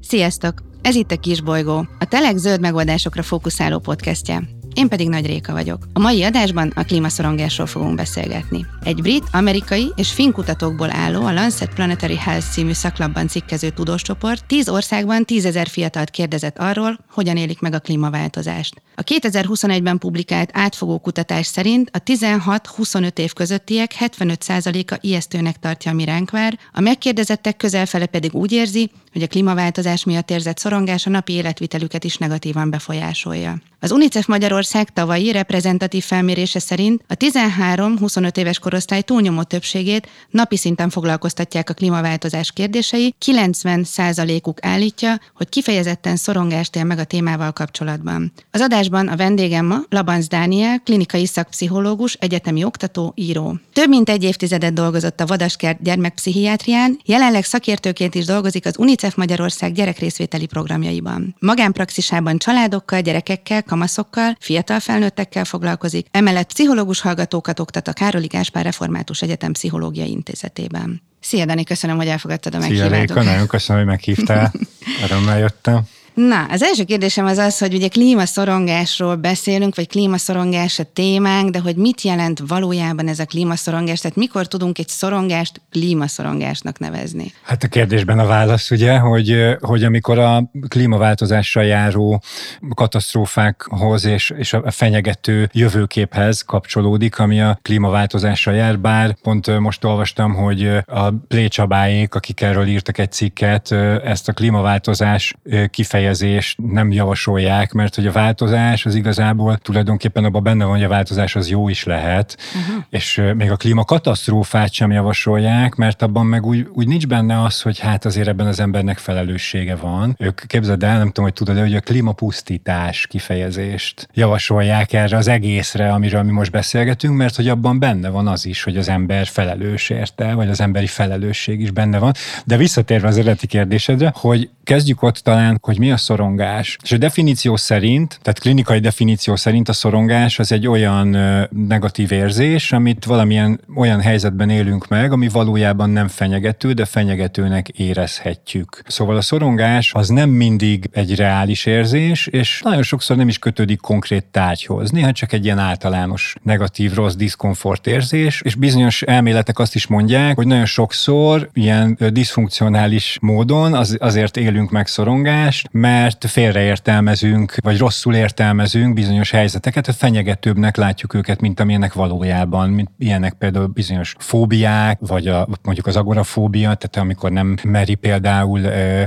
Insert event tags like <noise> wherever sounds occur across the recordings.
Sziasztok! Ez itt a Kis Bolygó, a Telek zöld megoldásokra fókuszáló podcastje. Én pedig Nagy Réka vagyok. A mai adásban a klímaszorongásról fogunk beszélgetni. Egy brit, amerikai és finn kutatókból álló a Lancet Planetary Health című szaklapban cikkező tudóscsoport tíz országban tízezer fiatalt kérdezett arról, hogyan élik meg a klímaváltozást. A 2021-ben publikált átfogó kutatás szerint a 16-25 év közöttiek 75%-a ijesztőnek tartja a miránkvár, a megkérdezettek közelfele pedig úgy érzi, hogy a klímaváltozás miatt érzett szorongás a napi életvitelüket is negatívan befolyásolja. Az UNICEF Magyarország tavalyi reprezentatív felmérése szerint a 13-25 éves korosztály túlnyomó többségét napi szinten foglalkoztatják a klímaváltozás kérdései, 90%-uk állítja, hogy kifejezetten szorongást él meg a témával kapcsolatban. Az adásban a vendégem ma Labanz Dániel, klinikai szakpszichológus, egyetemi oktató, író. Több mint egy évtizedet dolgozott a Vadaskert gyermekpszichiátrián, jelenleg szakértőként is dolgozik az UNICEF Magyarország gyerekrészvételi programjaiban. Magánpraxisában családokkal, gyerekekkel, kamaszokkal, fiatal felnőttekkel foglalkozik, emellett pszichológus hallgatókat oktat a Károli Gáspár Református Egyetem Pszichológiai Intézetében. Szia Dani, köszönöm, hogy elfogadtad a meghívást. Szia Réka, nagyon köszönöm, hogy meghívtál. <laughs> Örömmel jöttem. Na, az első kérdésem az az, hogy ugye klímaszorongásról beszélünk, vagy klímaszorongás a témánk, de hogy mit jelent valójában ez a klímaszorongás? Tehát mikor tudunk egy szorongást klímaszorongásnak nevezni? Hát a kérdésben a válasz ugye, hogy, hogy amikor a klímaváltozással járó katasztrófákhoz és, és a fenyegető jövőképhez kapcsolódik, ami a klímaváltozással jár, bár pont most olvastam, hogy a Plécsabáék, akik erről írtak egy cikket, ezt a klímaváltozás kifejezést kifejezést nem javasolják, mert hogy a változás az igazából tulajdonképpen abban benne van, hogy a változás az jó is lehet, uh-huh. és még a klímakatasztrófát sem javasolják, mert abban meg úgy, úgy nincs benne az, hogy hát azért ebben az embernek felelőssége van. Ők képzeld el, nem tudom, hogy tudod hogy a klímapusztítás kifejezést javasolják erre az egészre, amiről mi most beszélgetünk, mert hogy abban benne van az is, hogy az ember felelős érte, vagy az emberi felelősség is benne van. De visszatérve az eredeti kérdésedre, hogy kezdjük ott talán, hogy mi a szorongás. És a definíció szerint, tehát klinikai definíció szerint a szorongás az egy olyan negatív érzés, amit valamilyen olyan helyzetben élünk meg, ami valójában nem fenyegető, de fenyegetőnek érezhetjük. Szóval a szorongás az nem mindig egy reális érzés, és nagyon sokszor nem is kötődik konkrét tárgyhoz. Néha csak egy ilyen általános negatív, rossz diszkomfort érzés, és bizonyos elméletek azt is mondják, hogy nagyon sokszor ilyen diszfunkcionális módon az, azért élünk meg szorongást, mert félreértelmezünk, vagy rosszul értelmezünk bizonyos helyzeteket, hogy fenyegetőbbnek látjuk őket, mint amilyenek valójában, mint ilyenek például bizonyos fóbiák, vagy a, mondjuk az agorafóbia, tehát amikor nem meri például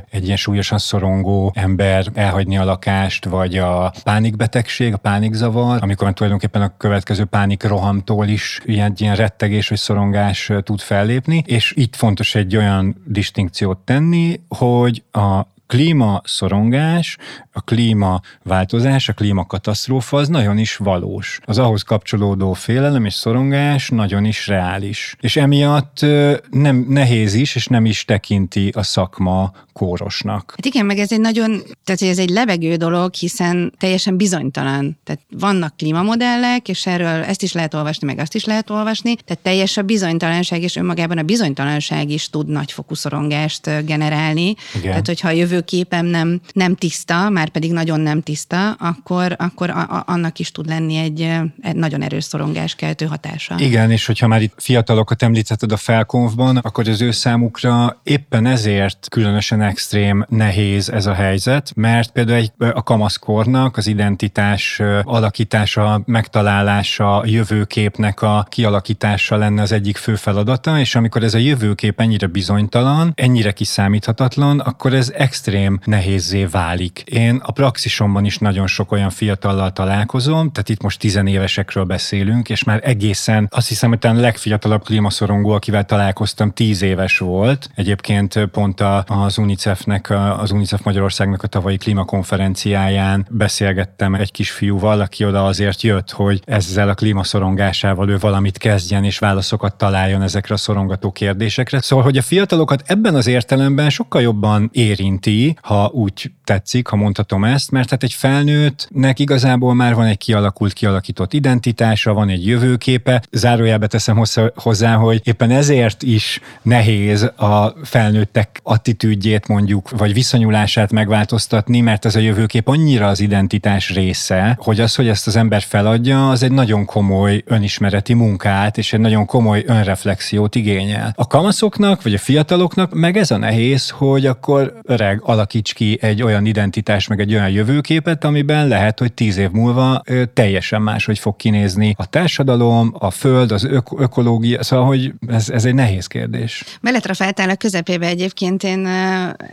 egy ilyen súlyosan szorongó ember elhagyni a lakást, vagy a pánikbetegség, a pánikzavar, amikor tulajdonképpen a következő pánik rohamtól is ilyen, ilyen rettegés vagy szorongás tud fellépni, és itt fontos egy olyan distinkciót tenni, hogy a klímaszorongás, a klímaváltozás, a klímakatasztrófa az nagyon is valós. Az ahhoz kapcsolódó félelem és szorongás nagyon is reális. És emiatt nem nehéz is, és nem is tekinti a szakma kórosnak. Hát igen, meg ez egy nagyon, tehát ez egy levegő dolog, hiszen teljesen bizonytalan. Tehát vannak klímamodellek, és erről ezt is lehet olvasni, meg azt is lehet olvasni, tehát teljes a bizonytalanság, és önmagában a bizonytalanság is tud nagyfokú szorongást generálni. Igen. Tehát, hogyha a jövőképem nem, nem tiszta, már pedig nagyon nem tiszta, akkor, akkor a, a, annak is tud lenni egy, egy nagyon erős szorongáskeltő hatása. Igen, és hogyha már itt fiatalokat említetted a felkonfban, akkor az ő számukra éppen ezért különösen extrém nehéz ez a helyzet, mert például egy, a kamaszkornak az identitás alakítása, megtalálása, jövőképnek a kialakítása lenne az egyik fő feladata, és amikor ez a jövőkép ennyire bizonytalan, ennyire kiszámíthatatlan, akkor ez extrém nehézé válik. Én a praxisomban is nagyon sok olyan fiatallal találkozom, tehát itt most tizenévesekről beszélünk, és már egészen azt hiszem, hogy a legfiatalabb klímaszorongó, akivel találkoztam, tíz éves volt. Egyébként pont az UNICEF-nek, az UNICEF Magyarországnak a tavalyi klímakonferenciáján beszélgettem egy kisfiúval, aki oda azért jött, hogy ezzel a klímaszorongásával ő valamit kezdjen és válaszokat találjon ezekre a szorongató kérdésekre. Szóval, hogy a fiatalokat ebben az értelemben sokkal jobban érinti érti, ha úgy tetszik, ha mondhatom ezt, mert hát egy felnőttnek igazából már van egy kialakult, kialakított identitása, van egy jövőképe. Zárójelbe teszem hozzá, hogy éppen ezért is nehéz a felnőttek attitűdjét mondjuk, vagy viszonyulását megváltoztatni, mert ez a jövőkép annyira az identitás része, hogy az, hogy ezt az ember feladja, az egy nagyon komoly önismereti munkát, és egy nagyon komoly önreflexiót igényel. A kamaszoknak, vagy a fiataloknak meg ez a nehéz, hogy akkor öreg alakíts ki egy olyan identitás, meg egy olyan jövőképet, amiben lehet, hogy tíz év múlva ö, teljesen máshogy fog kinézni a társadalom, a föld, az ök- ökológia, szóval, hogy ez, ez egy nehéz kérdés. Beletrafáltál a közepébe egyébként, én...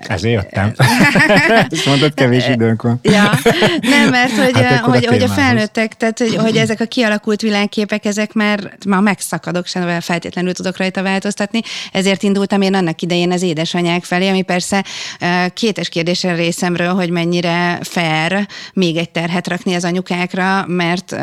Ezért jöttem. Ezt <laughs> mondod, kevés időnk van. Ja, nem, mert hogy, hát hogy, a hogy a felnőttek, tehát hogy, hogy ezek a kialakult világképek, ezek már, már megszakadok, sem feltétlenül tudok rajta változtatni, ezért indultam én annak idején az édesanyák felé, ami persze kétes kérdésen részemről, hogy mennyire fair még egy terhet rakni az anyukákra, mert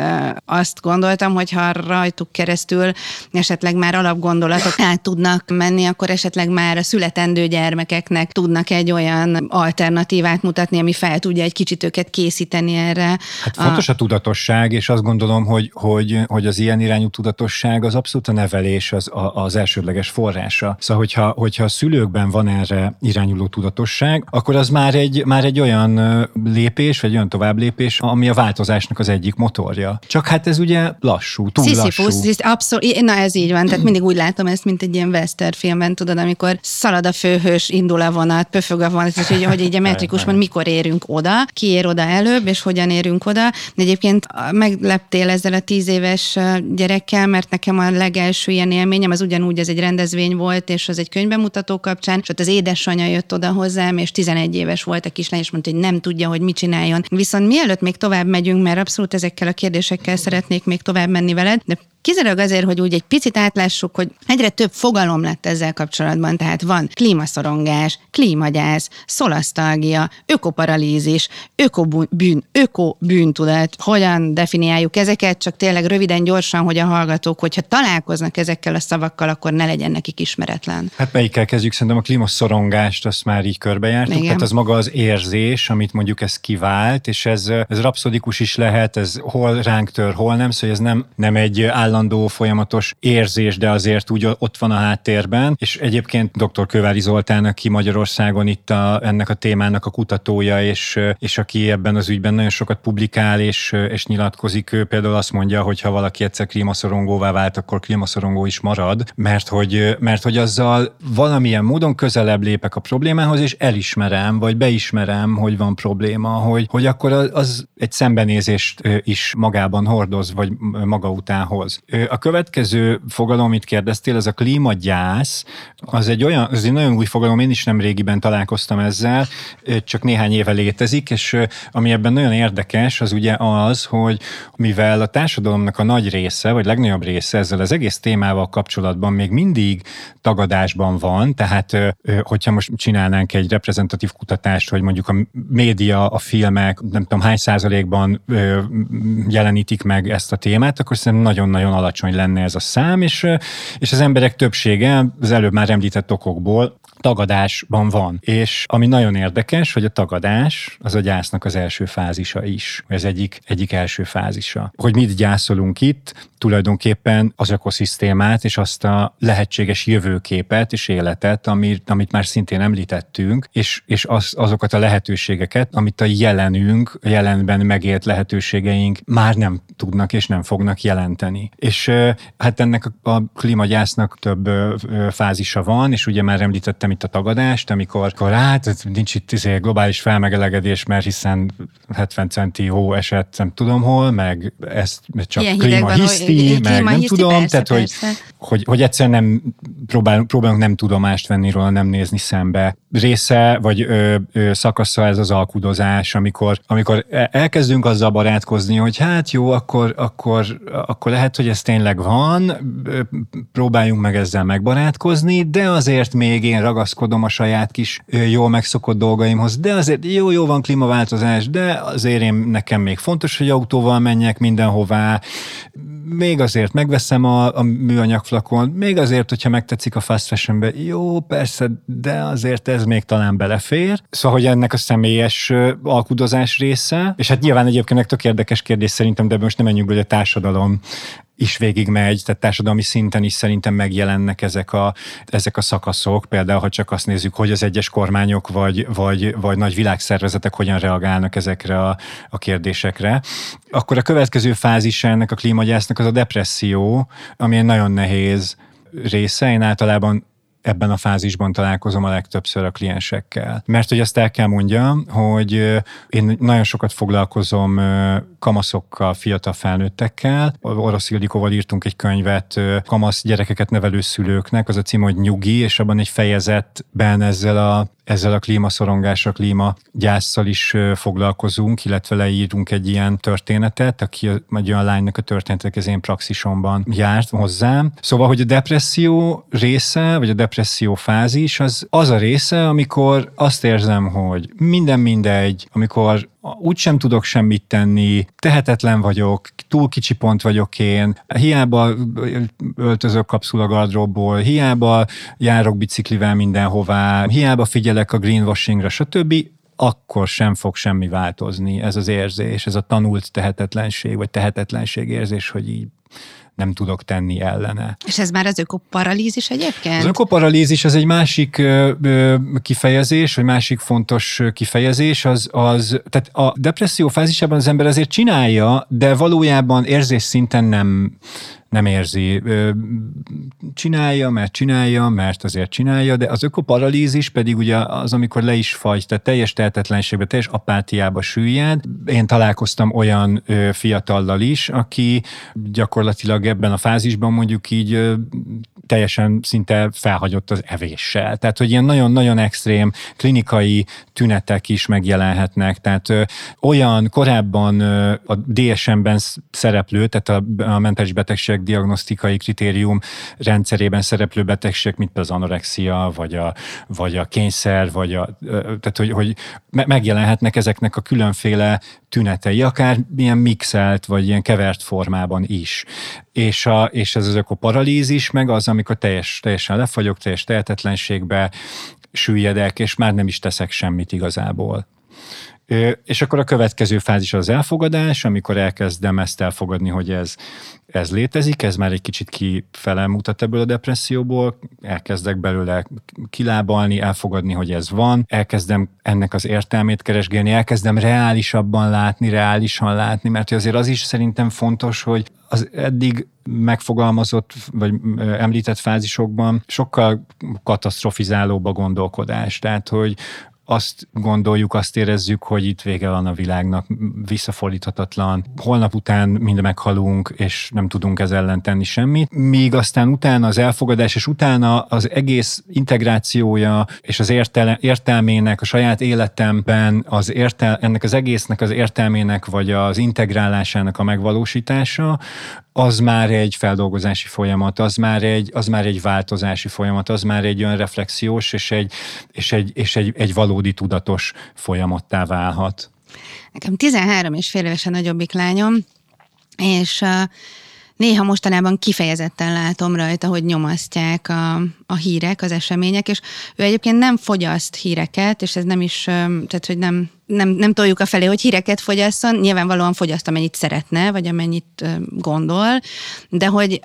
azt gondoltam, hogy ha rajtuk keresztül esetleg már alapgondolatok <laughs> át tudnak menni, akkor esetleg már a születendő gyermekeknek tudnak egy olyan alternatívát mutatni, ami fel tudja egy kicsit őket készíteni erre. Hát fontos a, a tudatosság, és azt gondolom, hogy, hogy, hogy az ilyen irányú tudatosság az abszolút a nevelés az, az elsődleges forrása. Szóval, hogyha, hogyha a szülőkben van erre irányuló tudatosság, akkor az már egy, már egy olyan lépés, vagy olyan tovább lépés, ami a változásnak az egyik motorja. Csak hát ez ugye lassú, túl Sisyphus, lassú. abszolút, na ez így van, tehát mindig úgy látom ezt, mint egy ilyen western filmben, tudod, amikor szalad a főhős, indul a vonat, pöfög a vonat, és hogy, hogy így a <laughs> metrikusban mikor érünk oda, ki ér oda előbb, és hogyan érünk oda. De egyébként megleptél ezzel a tíz éves gyerekkel, mert nekem a legelső ilyen élményem, az ugyanúgy ez egy rendezvény volt, és az egy könyvemutató kapcsán, és ott az édesanyja jött oda hozzám, és 11 éves volt a kislány, és mondta, hogy nem tudja, hogy mit csináljon. Viszont mielőtt még tovább megyünk, mert abszolút ezekkel a kérdésekkel szeretnék még tovább menni veled, de Kizárólag azért, hogy úgy egy picit átlássuk, hogy egyre több fogalom lett ezzel kapcsolatban, tehát van klímaszorongás, klímagyász, szolasztalgia, ökoparalízis, ökobűn, ökobűntudat, hogyan definiáljuk ezeket, csak tényleg röviden, gyorsan, hogy a hallgatók, hogyha találkoznak ezekkel a szavakkal, akkor ne legyen nekik ismeretlen. Hát melyikkel kezdjük? Szerintem a klímaszorongást azt már így körbejártuk. Igen. Tehát az maga az érzés, amit mondjuk ez kivált, és ez, ez rapszodikus is lehet, ez hol ránk tör, hol nem, szóval ez nem, nem egy állandó, folyamatos érzés, de azért úgy ott van a háttérben. És egyébként dr. Kövári Zoltán, aki Magyarországon itt a, ennek a témának a kutatója, és, és aki ebben az ügyben nagyon sokat publikál és, és nyilatkozik, ő például azt mondja, hogy ha valaki egyszer klímaszorongóvá vált, akkor klímaszorongó is marad, mert hogy, mert hogy azzal valamilyen módon közelebb lépek a problémához, és elismerem, vagy beismerem, hogy van probléma, hogy, hogy akkor az egy szembenézést is magában hordoz, vagy maga után hoz. A következő fogalom, amit kérdeztél, ez a klímagyász, az egy olyan, az egy nagyon új fogalom, én is nem régiben találkoztam ezzel, csak néhány éve létezik, és ami ebben nagyon érdekes, az ugye az, hogy mivel a társadalomnak a nagy része, vagy legnagyobb része ezzel az egész témával kapcsolatban még mindig tagadásban van, tehát hogyha most csinálnánk egy reprezentatív kutatást, hogy mondjuk a média, a filmek, nem tudom hány százalékban jelenítik meg ezt a témát, akkor szerintem nagyon-nagyon alacsony lenne ez a szám, és, és az emberek többsége az előbb már említett okokból tagadásban van. És ami nagyon érdekes, hogy a tagadás az a gyásznak az első fázisa is. Ez egyik, egyik első fázisa. Hogy mit gyászolunk itt, tulajdonképpen az ökoszisztémát és azt a lehetséges jövőképet és életet, amit, amit már szintén említettünk, és, és az, azokat a lehetőségeket, amit a jelenünk, a jelenben megélt lehetőségeink már nem tudnak és nem fognak jelenteni. És hát ennek a, klímagyásznak több fázisa van, és ugye már említettem itt a tagadást, amikor, amikor hát nincs itt izé, globális felmelegedés, mert hiszen 70 centi hó esett, nem tudom hol, meg ezt csak klímahiszti, meg nem tudom, persze, tehát persze. Hogy, hogy, hogy egyszerűen nem próbál, próbálunk nem tudomást venni róla, nem nézni szembe. Része, vagy ö, ö, szakasza ez az alkudozás, amikor, amikor e, elkezdünk azzal barátkozni, hogy hát jó, akkor, akkor, akkor lehet, hogy ez tényleg van, próbáljunk meg ezzel megbarátkozni, de azért még én ragad ragaszkodom a saját kis jól megszokott dolgaimhoz, de azért jó, jó van klímaváltozás, de azért én nekem még fontos, hogy autóval menjek mindenhová, még azért megveszem a, a műanyagflakon, még azért, hogyha megtetszik a fast fashionbe, jó, persze, de azért ez még talán belefér. Szóval, hogy ennek a személyes alkudozás része, és hát nyilván egyébként tök érdekes kérdés szerintem, de most nem menjünk hogy a társadalom is végigmegy, tehát társadalmi szinten is szerintem megjelennek ezek a, ezek a szakaszok, például ha csak azt nézzük, hogy az egyes kormányok vagy, vagy, vagy nagy világszervezetek hogyan reagálnak ezekre a, a kérdésekre. Akkor a következő fázis ennek a klímagyásznak az a depresszió, ami nagyon nehéz része. Én általában ebben a fázisban találkozom a legtöbbször a kliensekkel. Mert hogy azt el kell mondjam, hogy én nagyon sokat foglalkozom kamaszokkal, fiatal felnőttekkel. Orosz Ildikóval írtunk egy könyvet kamasz gyerekeket nevelő szülőknek, az a cím, hogy Nyugi, és abban egy fejezetben ezzel a ezzel a klímaszorongással, klímagyásszal is foglalkozunk, illetve leírunk egy ilyen történetet, aki egy olyan lánynak a történetek az én praxisomban járt hozzám. Szóval, hogy a depresszió része, vagy a depresszió fázis, az az a része, amikor azt érzem, hogy minden mindegy, amikor úgy sem tudok semmit tenni, tehetetlen vagyok, túl kicsi pont vagyok én, hiába öltözök kapszulagardróbból, hiába járok biciklivel mindenhová, hiába figyelek a greenwashingra, stb., akkor sem fog semmi változni ez az érzés, ez a tanult tehetetlenség, vagy tehetetlenség érzés, hogy így nem tudok tenni ellene. És ez már az ökoparalízis egyébként? Az ökoparalízis az egy másik kifejezés, vagy másik fontos kifejezés, az, az, tehát a depresszió fázisában az ember azért csinálja, de valójában érzés szinten nem, nem érzi. Csinálja, mert csinálja, mert azért csinálja, de az ökoparalízis pedig ugye az, amikor le is fagy, tehát teljes tehetetlenségbe, teljes apátiába süllyed. Én találkoztam olyan fiatallal is, aki gyakorlatilag ebben a fázisban mondjuk így teljesen szinte felhagyott az evéssel. Tehát, hogy ilyen nagyon-nagyon extrém klinikai tünetek is megjelenhetnek. Tehát ö, olyan korábban ö, a DSM-ben szereplő, tehát a, a mentális betegség diagnosztikai kritérium rendszerében szereplő betegség, mint például az anorexia, vagy a, vagy a kényszer, vagy a, ö, tehát, hogy, hogy megjelenhetnek ezeknek a különféle tünetei, akár milyen mixelt, vagy ilyen kevert formában is. És, a, és ez az ökoparalízis meg az, amikor teljes, teljesen lefagyok, teljes tehetetlenségbe süllyedek, és már nem is teszek semmit igazából. És akkor a következő fázis az elfogadás, amikor elkezdem ezt elfogadni, hogy ez, ez létezik, ez már egy kicsit kifele mutat ebből a depresszióból, elkezdek belőle kilábalni, elfogadni, hogy ez van, elkezdem ennek az értelmét keresgélni, elkezdem reálisabban látni, reálisan látni, mert azért az is szerintem fontos, hogy az eddig megfogalmazott, vagy említett fázisokban sokkal katasztrofizálóbb a gondolkodás. Tehát, hogy azt gondoljuk, azt érezzük, hogy itt vége van a világnak, visszafordíthatatlan. Holnap után mind meghalunk, és nem tudunk ez ellen tenni semmit. Míg aztán utána az elfogadás, és utána az egész integrációja és az értel- értelmének, a saját életemben az értel- ennek az egésznek az értelmének, vagy az integrálásának a megvalósítása, az már egy feldolgozási folyamat, az már egy, az már egy változási folyamat, az már egy olyan reflexiós és egy, és egy, és egy, egy valódi tudatos folyamattá válhat. Nekem 13 és fél évesen nagyobbik lányom, és uh, néha mostanában kifejezetten látom rajta, hogy nyomasztják a, a hírek, az események, és ő egyébként nem fogyaszt híreket, és ez nem is, tehát hogy nem, nem, nem toljuk a felé, hogy híreket fogyasszon, nyilvánvalóan fogyaszt, amennyit szeretne, vagy amennyit gondol, de hogy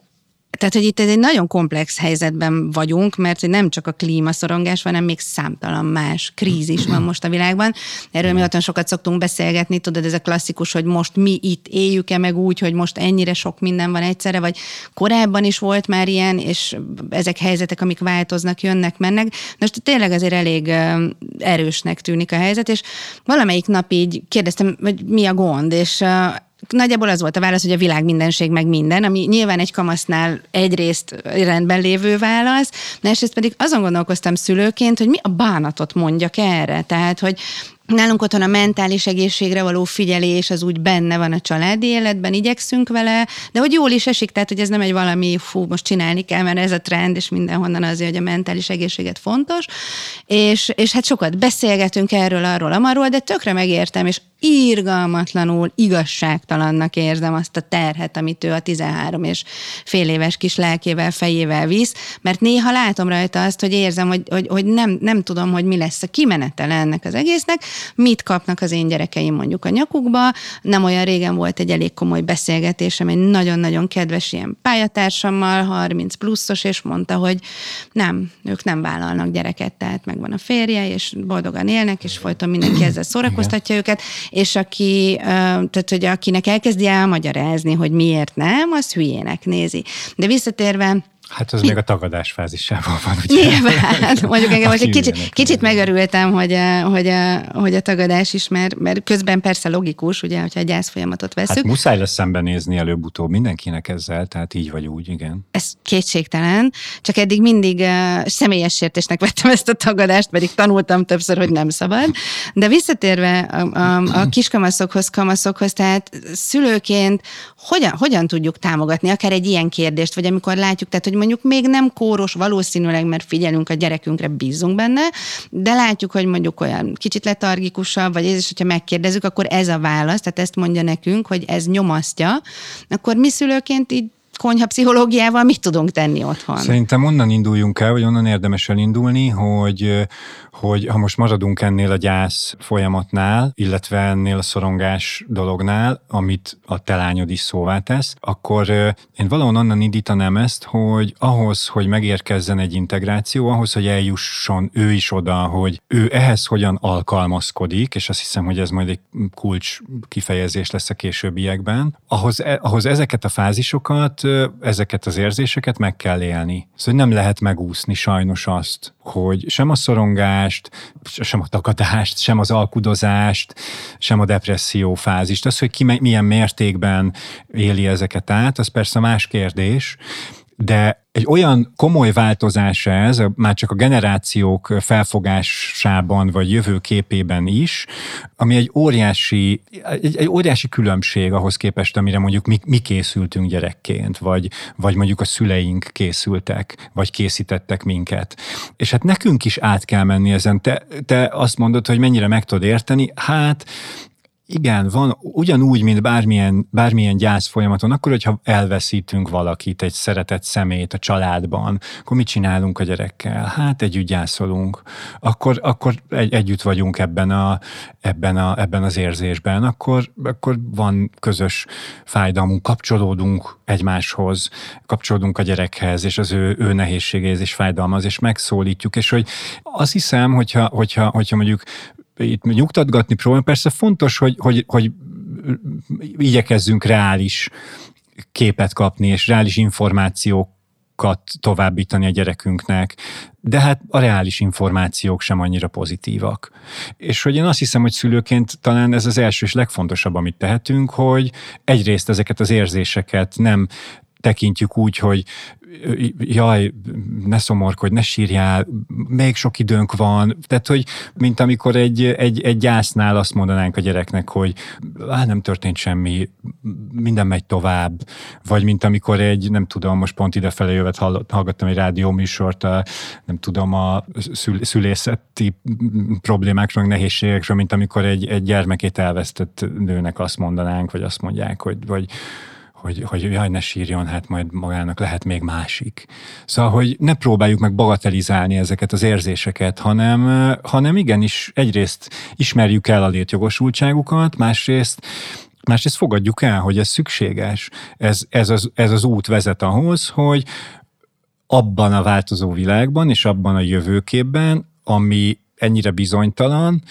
tehát, hogy itt egy nagyon komplex helyzetben vagyunk, mert hogy nem csak a klímaszorongás van, hanem még számtalan más krízis van most a világban. Erről mi otthon sokat szoktunk beszélgetni, tudod, ez a klasszikus, hogy most mi itt éljük-e meg úgy, hogy most ennyire sok minden van egyszerre, vagy korábban is volt már ilyen, és ezek helyzetek, amik változnak, jönnek, mennek. Most tényleg azért elég erősnek tűnik a helyzet, és valamelyik nap így kérdeztem, hogy mi a gond, és nagyjából az volt a válasz, hogy a világ mindenség meg minden, ami nyilván egy kamasznál egyrészt rendben lévő válasz, másrészt pedig azon gondolkoztam szülőként, hogy mi a bánatot mondjak erre. Tehát, hogy Nálunk otthon a mentális egészségre való figyelés az úgy benne van a családi életben, igyekszünk vele, de hogy jól is esik, tehát hogy ez nem egy valami, fú, most csinálni kell, mert ez a trend, és mindenhonnan azért, hogy a mentális egészséget fontos, és, és hát sokat beszélgetünk erről, arról, amarról, de tökre megértem, és írgalmatlanul igazságtalannak érzem azt a terhet, amit ő a 13 és fél éves kis lelkével, fejével visz, mert néha látom rajta azt, hogy érzem, hogy, hogy, hogy nem, nem tudom, hogy mi lesz a kimenetele ennek az egésznek, mit kapnak az én gyerekeim mondjuk a nyakukba. Nem olyan régen volt egy elég komoly beszélgetésem egy nagyon-nagyon kedves ilyen pályatársammal, 30 pluszos, és mondta, hogy nem, ők nem vállalnak gyereket, tehát megvan a férje, és boldogan élnek, és folyton mindenki ezzel szórakoztatja őket, és aki, tehát hogy akinek elkezdi elmagyarázni, hogy miért nem, az hülyének nézi. De visszatérve Hát az még a tagadás fázisában van, ugye? Nyilván, <laughs> mondjuk engem most egy kicsit, kicsit megörültem, hogy a, hogy, a, hogy a tagadás is, mert, mert közben persze logikus, ugye, hogyha a gyász folyamatot veszük. Hát muszáj lesz szembenézni előbb-utóbb mindenkinek ezzel, tehát így vagy úgy, igen. Ez kétségtelen, csak eddig mindig uh, személyes sértésnek vettem ezt a tagadást, pedig tanultam többször, hogy nem szabad. De visszatérve a, a, a kiskamaszokhoz, kamaszokhoz, tehát szülőként hogyan, hogyan tudjuk támogatni akár egy ilyen kérdést, vagy amikor látjuk, tehát hogy mondjuk még nem kóros, valószínűleg, mert figyelünk a gyerekünkre, bízunk benne, de látjuk, hogy mondjuk olyan kicsit letargikusabb, vagy ez is, hogyha megkérdezzük, akkor ez a válasz, tehát ezt mondja nekünk, hogy ez nyomasztja, akkor mi szülőként így konyha pszichológiával mit tudunk tenni otthon? Szerintem onnan induljunk el, vagy onnan érdemes elindulni, hogy, hogy ha most maradunk ennél a gyász folyamatnál, illetve ennél a szorongás dolognál, amit a te lányod is szóvá tesz, akkor én valahol onnan indítanám ezt, hogy ahhoz, hogy megérkezzen egy integráció, ahhoz, hogy eljusson ő is oda, hogy ő ehhez hogyan alkalmazkodik, és azt hiszem, hogy ez majd egy kulcs kifejezés lesz a későbbiekben, ahhoz, e, ahhoz ezeket a fázisokat ezeket az érzéseket meg kell élni. Szóval nem lehet megúszni sajnos azt, hogy sem a szorongást, sem a takadást, sem az alkudozást, sem a depresszió fázist. Az, hogy ki milyen mértékben éli ezeket át, az persze más kérdés, de egy olyan komoly változás ez, már csak a generációk felfogásában vagy jövőképében is, ami egy óriási, egy, egy óriási különbség ahhoz képest, amire mondjuk mi, mi készültünk gyerekként, vagy, vagy mondjuk a szüleink készültek, vagy készítettek minket. És hát nekünk is át kell menni ezen. Te, te azt mondod, hogy mennyire meg tudod érteni, hát igen, van ugyanúgy, mint bármilyen, bármilyen gyász folyamaton, akkor, hogyha elveszítünk valakit, egy szeretett szemét a családban, akkor mit csinálunk a gyerekkel? Hát együtt gyászolunk. Akkor, akkor egy, együtt vagyunk ebben, a, ebben, a, ebben az érzésben, akkor, akkor van közös fájdalmunk, kapcsolódunk egymáshoz, kapcsolódunk a gyerekhez, és az ő, ő nehézségéhez és fájdalmaz, és megszólítjuk, és hogy azt hiszem, hogyha, hogyha, hogyha mondjuk itt nyugtatgatni próbálom. Persze fontos, hogy, hogy, hogy igyekezzünk reális képet kapni, és reális információkat továbbítani a gyerekünknek, de hát a reális információk sem annyira pozitívak. És hogy én azt hiszem, hogy szülőként talán ez az első és legfontosabb, amit tehetünk, hogy egyrészt ezeket az érzéseket nem tekintjük úgy, hogy jaj, ne szomorkodj, ne sírjál, még sok időnk van. Tehát, hogy mint amikor egy, egy, egy gyásznál azt mondanánk a gyereknek, hogy á, nem történt semmi, minden megy tovább. Vagy mint amikor egy, nem tudom, most pont idefele jövet hallgattam egy rádióműsort, a, nem tudom, a szül, szülészeti problémákról, nehézségekről, mint amikor egy, egy gyermekét elvesztett nőnek azt mondanánk, vagy azt mondják, hogy vagy hogy, hogy jaj, ne sírjon, hát majd magának lehet még másik. Szóval, hogy ne próbáljuk meg bagatelizálni ezeket az érzéseket, hanem, hanem igenis egyrészt ismerjük el a létjogosultságukat, másrészt Másrészt fogadjuk el, hogy ez szükséges. Ez, ez, az, ez az út vezet ahhoz, hogy abban a változó világban és abban a jövőképben, ami ennyire bizonytalan,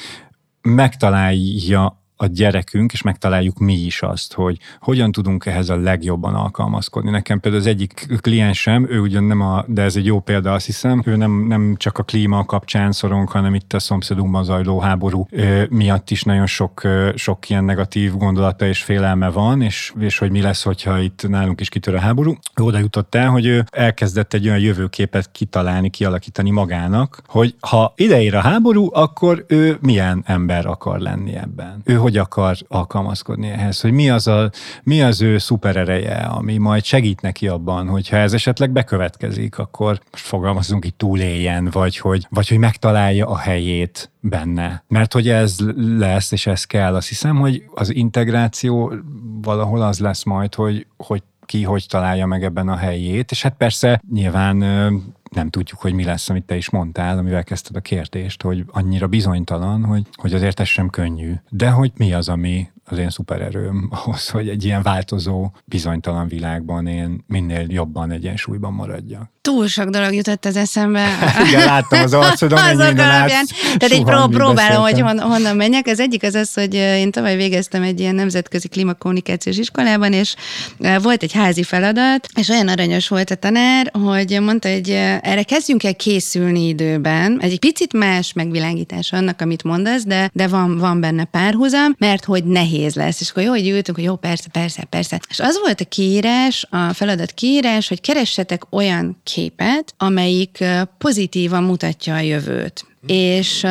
megtalálja a gyerekünk, és megtaláljuk mi is azt, hogy hogyan tudunk ehhez a legjobban alkalmazkodni. Nekem például az egyik kliensem, ő ugyan nem a, de ez egy jó példa, azt hiszem, ő nem, nem csak a klíma kapcsán szorong, hanem itt a szomszédunkban zajló háború miatt is nagyon sok, sok ilyen negatív gondolata és félelme van, és, és hogy mi lesz, hogyha itt nálunk is kitör a háború. Oda jutott el, hogy ő elkezdett egy olyan jövőképet kitalálni, kialakítani magának, hogy ha ideér a háború, akkor ő milyen ember akar lenni ebben. Ő hogy akar alkalmazkodni ehhez, hogy mi az, a, mi az ő szuperereje, ami majd segít neki abban, hogyha ez esetleg bekövetkezik, akkor fogalmazunk itt túléljen, vagy hogy, vagy hogy megtalálja a helyét benne. Mert hogy ez lesz, és ez kell, azt hiszem, hogy az integráció valahol az lesz majd, hogy, hogy ki hogy találja meg ebben a helyét, és hát persze nyilván nem tudjuk, hogy mi lesz, amit te is mondtál, amivel kezdted a kérdést, hogy annyira bizonytalan, hogy, hogy azért ez sem könnyű. De hogy mi az, ami az én szupererőm <laughs> ahhoz, hogy egy ilyen változó, bizonytalan világban én minél jobban egyensúlyban maradjak. Túl sok dolog jutott az eszembe. <laughs> Igen, láttam az arcodon, <laughs> az alapján. Tehát egy pró- próbálom, hogy hon, honnan menjek. Az egyik az az, hogy én tavaly végeztem egy ilyen nemzetközi klímakommunikációs iskolában, és volt egy házi feladat, és olyan aranyos volt a tanár, hogy mondta, hogy erre kezdjünk el készülni időben. Egy picit más megvilágítás annak, amit mondasz, de, de van, van benne párhuzam, mert hogy nehéz lesz. És akkor jó, hogy ültünk, hogy jó, persze, persze, persze. És az volt a kiírás, a feladat kiírás, hogy keressetek olyan képet, amelyik pozitívan mutatja a jövőt és uh,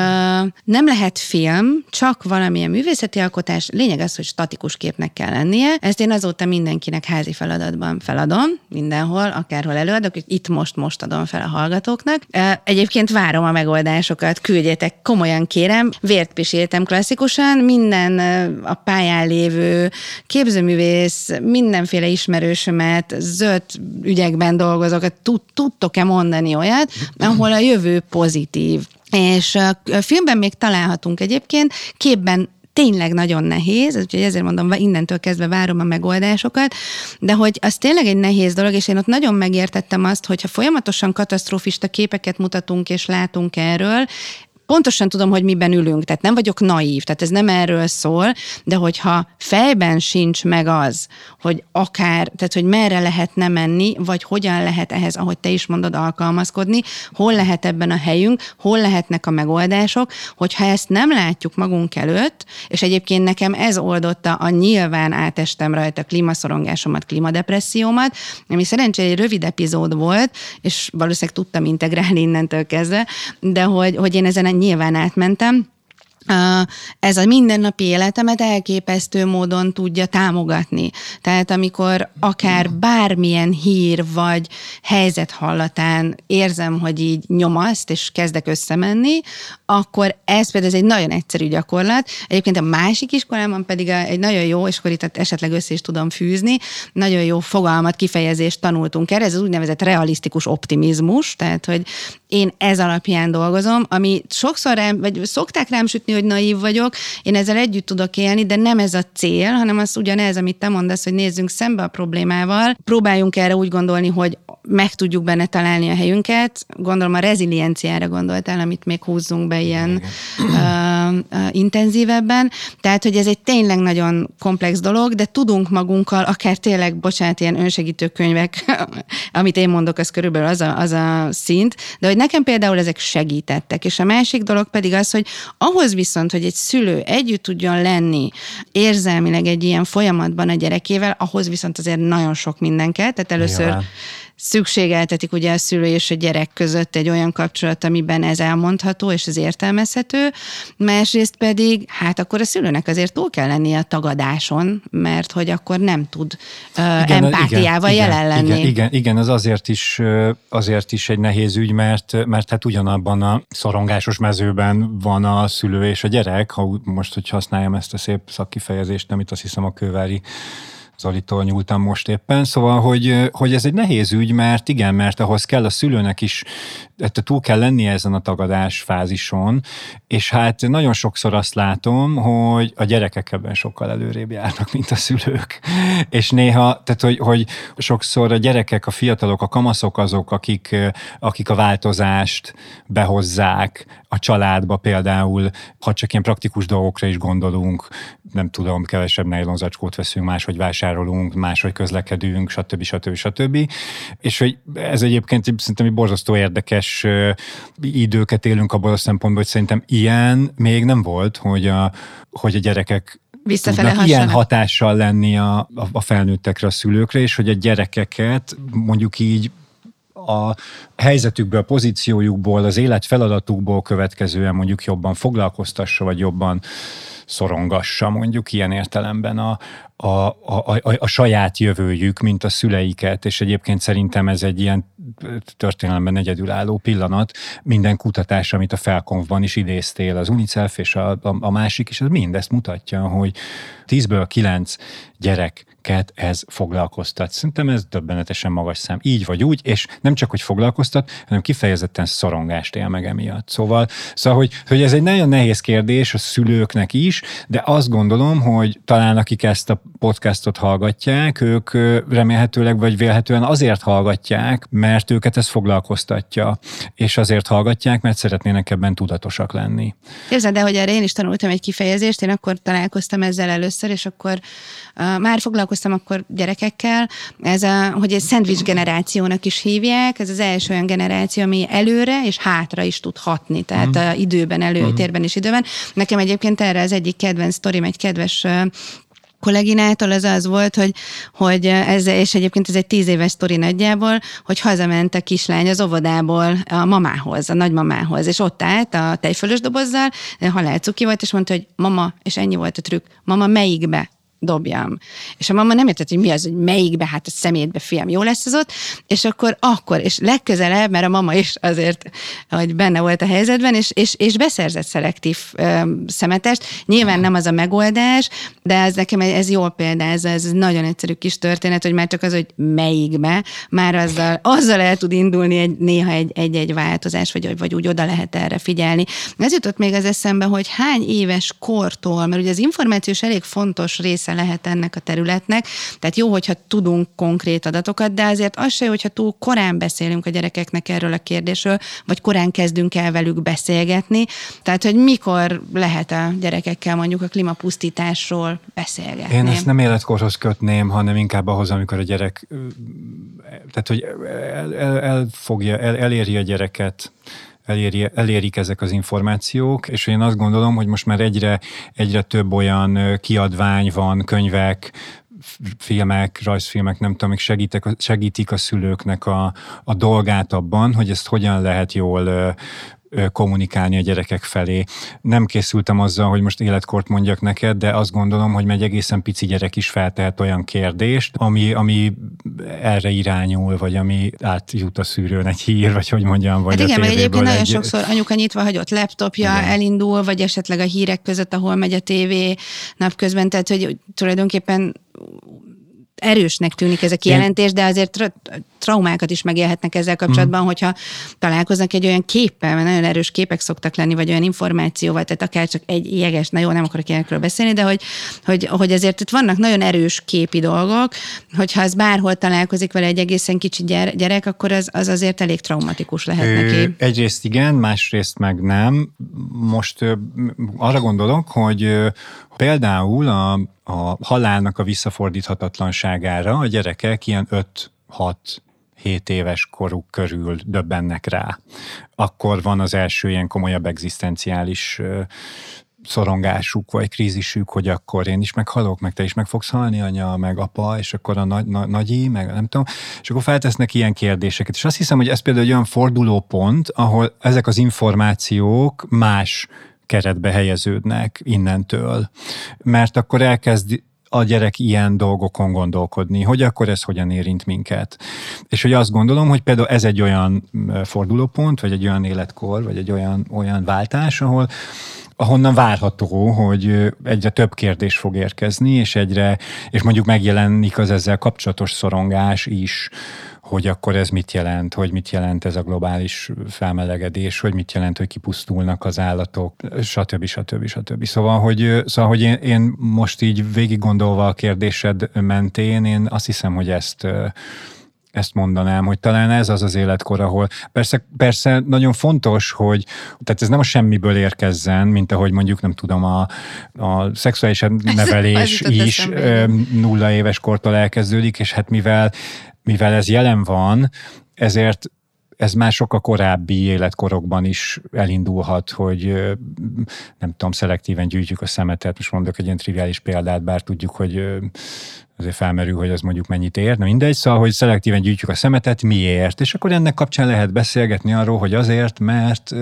nem lehet film, csak valamilyen művészeti alkotás, lényeg az, hogy statikus képnek kell lennie. Ezt én azóta mindenkinek házi feladatban feladom, mindenhol, akárhol előadok, itt most most adom fel a hallgatóknak. Uh, egyébként várom a megoldásokat, küldjetek, komolyan kérem, vért piséltem klasszikusan, minden uh, a pályán lévő képzőművész, mindenféle ismerősömet, zöld ügyekben dolgozok, tudtok-e mondani olyat, ahol a jövő pozitív és a filmben még találhatunk egyébként, képben tényleg nagyon nehéz, úgyhogy ezért mondom, innentől kezdve várom a megoldásokat, de hogy az tényleg egy nehéz dolog, és én ott nagyon megértettem azt, hogyha folyamatosan katasztrofista képeket mutatunk és látunk erről, pontosan tudom, hogy miben ülünk, tehát nem vagyok naív, tehát ez nem erről szól, de hogyha fejben sincs meg az, hogy akár, tehát hogy merre lehetne menni, vagy hogyan lehet ehhez, ahogy te is mondod, alkalmazkodni, hol lehet ebben a helyünk, hol lehetnek a megoldások, hogyha ezt nem látjuk magunk előtt, és egyébként nekem ez oldotta a nyilván átestem rajta klímaszorongásomat, klímadepressziómat, ami szerencsére egy rövid epizód volt, és valószínűleg tudtam integrálni innentől kezdve, de hogy, hogy én ezen nyilván átmentem, ez a mindennapi életemet elképesztő módon tudja támogatni. Tehát amikor akár bármilyen hír vagy helyzet hallatán érzem, hogy így nyomaszt, és kezdek összemenni, akkor ez például ez egy nagyon egyszerű gyakorlat. Egyébként a másik iskolában pedig egy nagyon jó, és akkor itt esetleg össze is tudom fűzni, nagyon jó fogalmat, kifejezést tanultunk erre, ez az úgynevezett realisztikus optimizmus, tehát hogy én ez alapján dolgozom, ami sokszor rám, vagy szokták rám sütni, hogy naív vagyok, én ezzel együtt tudok élni, de nem ez a cél, hanem az ugyanez, amit te mondasz, hogy nézzünk szembe a problémával, próbáljunk erre úgy gondolni, hogy meg tudjuk benne találni a helyünket. Gondolom a rezilienciára gondoltál, amit még húzzunk be ilyen uh, uh, intenzívebben. Tehát, hogy ez egy tényleg nagyon komplex dolog, de tudunk magunkkal, akár tényleg, bocsánat, ilyen önsegítő könyvek, <laughs> amit én mondok, az körülbelül az a, az a szint, de hogy nekem például ezek segítettek. És a másik dolog pedig az, hogy ahhoz viszont, hogy egy szülő együtt tudjon lenni érzelmileg egy ilyen folyamatban a gyerekével, ahhoz viszont azért nagyon sok minden kell. Tehát először Nyilván szükségeltetik ugye a szülő és a gyerek között egy olyan kapcsolat, amiben ez elmondható és ez értelmezhető, másrészt pedig, hát akkor a szülőnek azért túl kell lennie a tagadáson, mert hogy akkor nem tud uh, igen, empátiával igen, jelen lenni. Igen, igen, igen, az azért is, azért is egy nehéz ügy, mert, mert hát ugyanabban a szorongásos mezőben van a szülő és a gyerek, ha most, hogy használjam ezt a szép szakkifejezést, amit azt hiszem a kővári Zalitól nyúltam most éppen, szóval, hogy, hogy ez egy nehéz ügy, mert igen, mert ahhoz kell a szülőnek is tehát túl kell lenni ezen a tagadás fázison, és hát nagyon sokszor azt látom, hogy a gyerekek ebben sokkal előrébb járnak, mint a szülők. <laughs> És néha, tehát hogy, hogy sokszor a gyerekek, a fiatalok, a kamaszok azok, akik, akik a változást behozzák a családba például, ha csak ilyen praktikus dolgokra is gondolunk, nem tudom, kevesebb nejlonzacskót veszünk, máshogy vásárolunk, máshogy közlekedünk, stb. stb. stb. És hogy ez egyébként szerintem egy borzasztó érdekes időket élünk abból a szempontból, hogy szerintem ilyen még nem volt, hogy a, hogy a gyerekek tudnak ilyen hatással lenni a, a, a felnőttekre, a szülőkre, és hogy a gyerekeket mondjuk így a helyzetükből, a pozíciójukból, az élet feladatukból következően mondjuk jobban foglalkoztassa, vagy jobban szorongassa mondjuk ilyen értelemben a, a, a, a, a saját jövőjük, mint a szüleiket, és egyébként szerintem ez egy ilyen történelemben egyedülálló pillanat. Minden kutatás, amit a Felkonfban is idéztél, az UNICEF és a, a, a másik is, az mindezt mutatja, hogy 10-ből 9 gyereket ez foglalkoztat. Szerintem ez döbbenetesen magas szám. Így vagy úgy, és nem csak, hogy foglalkoztat, hanem kifejezetten szorongást él meg emiatt. Szóval, szóval hogy, hogy ez egy nagyon nehéz kérdés a szülőknek is, de azt gondolom, hogy talán akik ezt a podcastot hallgatják, ők remélhetőleg vagy vélhetően azért hallgatják, mert őket ez foglalkoztatja, és azért hallgatják, mert szeretnének ebben tudatosak lenni. Képzeld, de hogy erre én is tanultam egy kifejezést, én akkor találkoztam ezzel először, és akkor uh, már foglalkoztam akkor gyerekekkel, ez a, hogy egy szendvics generációnak is hívják, ez az első olyan generáció, ami előre és hátra is tud hatni, tehát mm. időben, előtérben mm. és időben. Nekem egyébként erre az egyik kedvenc sztorim, egy kedves kolléginától az az volt, hogy, hogy ez, és egyébként ez egy tíz éves sztori nagyjából, hogy hazament a kislány az óvodából a mamához, a nagymamához, és ott állt a tejfölös dobozzal, halálcuki volt, és mondta, hogy mama, és ennyi volt a trükk, mama melyikbe? Dobjam. És a mama nem értett, hogy mi az, hogy melyikbe, hát a szemétbe, fiam, jó lesz az ott, és akkor, akkor, és legközelebb, mert a mama is azért, hogy benne volt a helyzetben, és, és, és beszerzett szelektív ö, szemetest. Nyilván nem az a megoldás, de ez nekem ez jó példa, ez, ez nagyon egyszerű kis történet, hogy már csak az, hogy melyikbe, már azzal, azzal el tud indulni egy, néha egy, egy-egy változás, vagy, vagy úgy oda lehet erre figyelni. Ez jutott még az eszembe, hogy hány éves kortól, mert ugye az információs elég fontos része része lehet ennek a területnek. Tehát jó, hogyha tudunk konkrét adatokat, de azért az se, hogyha túl korán beszélünk a gyerekeknek erről a kérdésről, vagy korán kezdünk el velük beszélgetni. Tehát, hogy mikor lehet a gyerekekkel mondjuk a klímapusztításról beszélgetni. Én ezt nem életkorhoz kötném, hanem inkább ahhoz, amikor a gyerek, tehát, hogy el, el, elfogja, el, eléri a gyereket eléri, elérik ezek az információk, és én azt gondolom, hogy most már egyre, egyre több olyan kiadvány van, könyvek, filmek, rajzfilmek, nem tudom, segítek, segítik a szülőknek a, a dolgát abban, hogy ezt hogyan lehet jól kommunikálni a gyerekek felé. Nem készültem azzal, hogy most életkort mondjak neked, de azt gondolom, hogy egy egészen pici gyerek is feltehet olyan kérdést, ami, ami erre irányul, vagy ami átjut a szűrőn egy hír, vagy hogy mondjam, vagy hát igen, a mert egyébként egy... nagyon sokszor anyuka nyitva hagyott laptopja, igen. elindul, vagy esetleg a hírek között, ahol megy a tévé napközben, tehát hogy tulajdonképpen erősnek tűnik ez a kijelentés, de azért tra- traumákat is megélhetnek ezzel kapcsolatban, mm. hogyha találkoznak egy olyan képpel, mert nagyon erős képek szoktak lenni, vagy olyan információval, tehát akár csak egy jeges, na jó, nem akarok ilyenekről beszélni, de hogy, hogy, hogy azért itt vannak nagyon erős képi dolgok, hogyha az bárhol találkozik vele egy egészen kicsi gyerek, akkor az, az azért elég traumatikus lehet Ö, neki. Egyrészt igen, másrészt meg nem. Most ö, arra gondolok, hogy ö, például a, a halálnak a visszafordíthatatlanságára a gyerekek ilyen 5-6 7 éves koruk körül döbbennek rá. Akkor van az első ilyen komolyabb egzisztenciális szorongásuk vagy krízisük, hogy akkor én is meghalok, meg te is meg fogsz halni, anya, meg apa, és akkor a nagy, na, nagyi, meg nem tudom, és akkor feltesznek ilyen kérdéseket. És azt hiszem, hogy ez például egy olyan fordulópont, ahol ezek az információk más keretbe helyeződnek innentől. Mert akkor elkezd a gyerek ilyen dolgokon gondolkodni, hogy akkor ez hogyan érint minket. És hogy azt gondolom, hogy például ez egy olyan fordulópont, vagy egy olyan életkor, vagy egy olyan, olyan váltás, ahol ahonnan várható, hogy egyre több kérdés fog érkezni, és egyre, és mondjuk megjelenik az ezzel kapcsolatos szorongás is, hogy akkor ez mit jelent, hogy mit jelent ez a globális felmelegedés, hogy mit jelent, hogy kipusztulnak az állatok, stb. stb. stb. Szóval, hogy, szóval, hogy én, én most így végig gondolva a kérdésed mentén, én azt hiszem, hogy ezt ezt mondanám, hogy talán ez az az életkor, ahol persze, persze nagyon fontos, hogy tehát ez nem a semmiből érkezzen, mint ahogy mondjuk nem tudom, a, a szexuális nevelés is nulla éves kortól elkezdődik, és hát mivel mivel ez jelen van, ezért ez már sokkal korábbi életkorokban is elindulhat, hogy nem tudom, szelektíven gyűjtjük a szemetet. Most mondok egy ilyen triviális példát, bár tudjuk, hogy azért felmerül, hogy az mondjuk mennyit ér, na mindegy, szóval, hogy szelektíven gyűjtjük a szemetet, miért? És akkor ennek kapcsán lehet beszélgetni arról, hogy azért, mert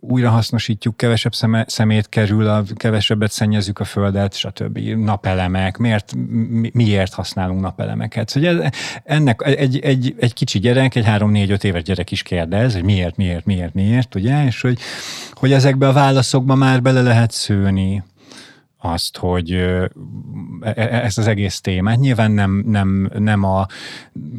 újra hasznosítjuk, kevesebb szeme, szemét kerül, a, kevesebbet szennyezzük a földet, stb. Napelemek, miért, mi, miért használunk napelemeket? Szóval ez, ennek egy, egy, egy kicsi gyerek, egy három-négy-öt éves gyerek is kérdez, hogy miért, miért, miért, miért, ugye? És hogy, hogy ezekbe a válaszokba már bele lehet szőni azt, hogy e, e, ezt az egész témát nyilván nem, nem, nem a,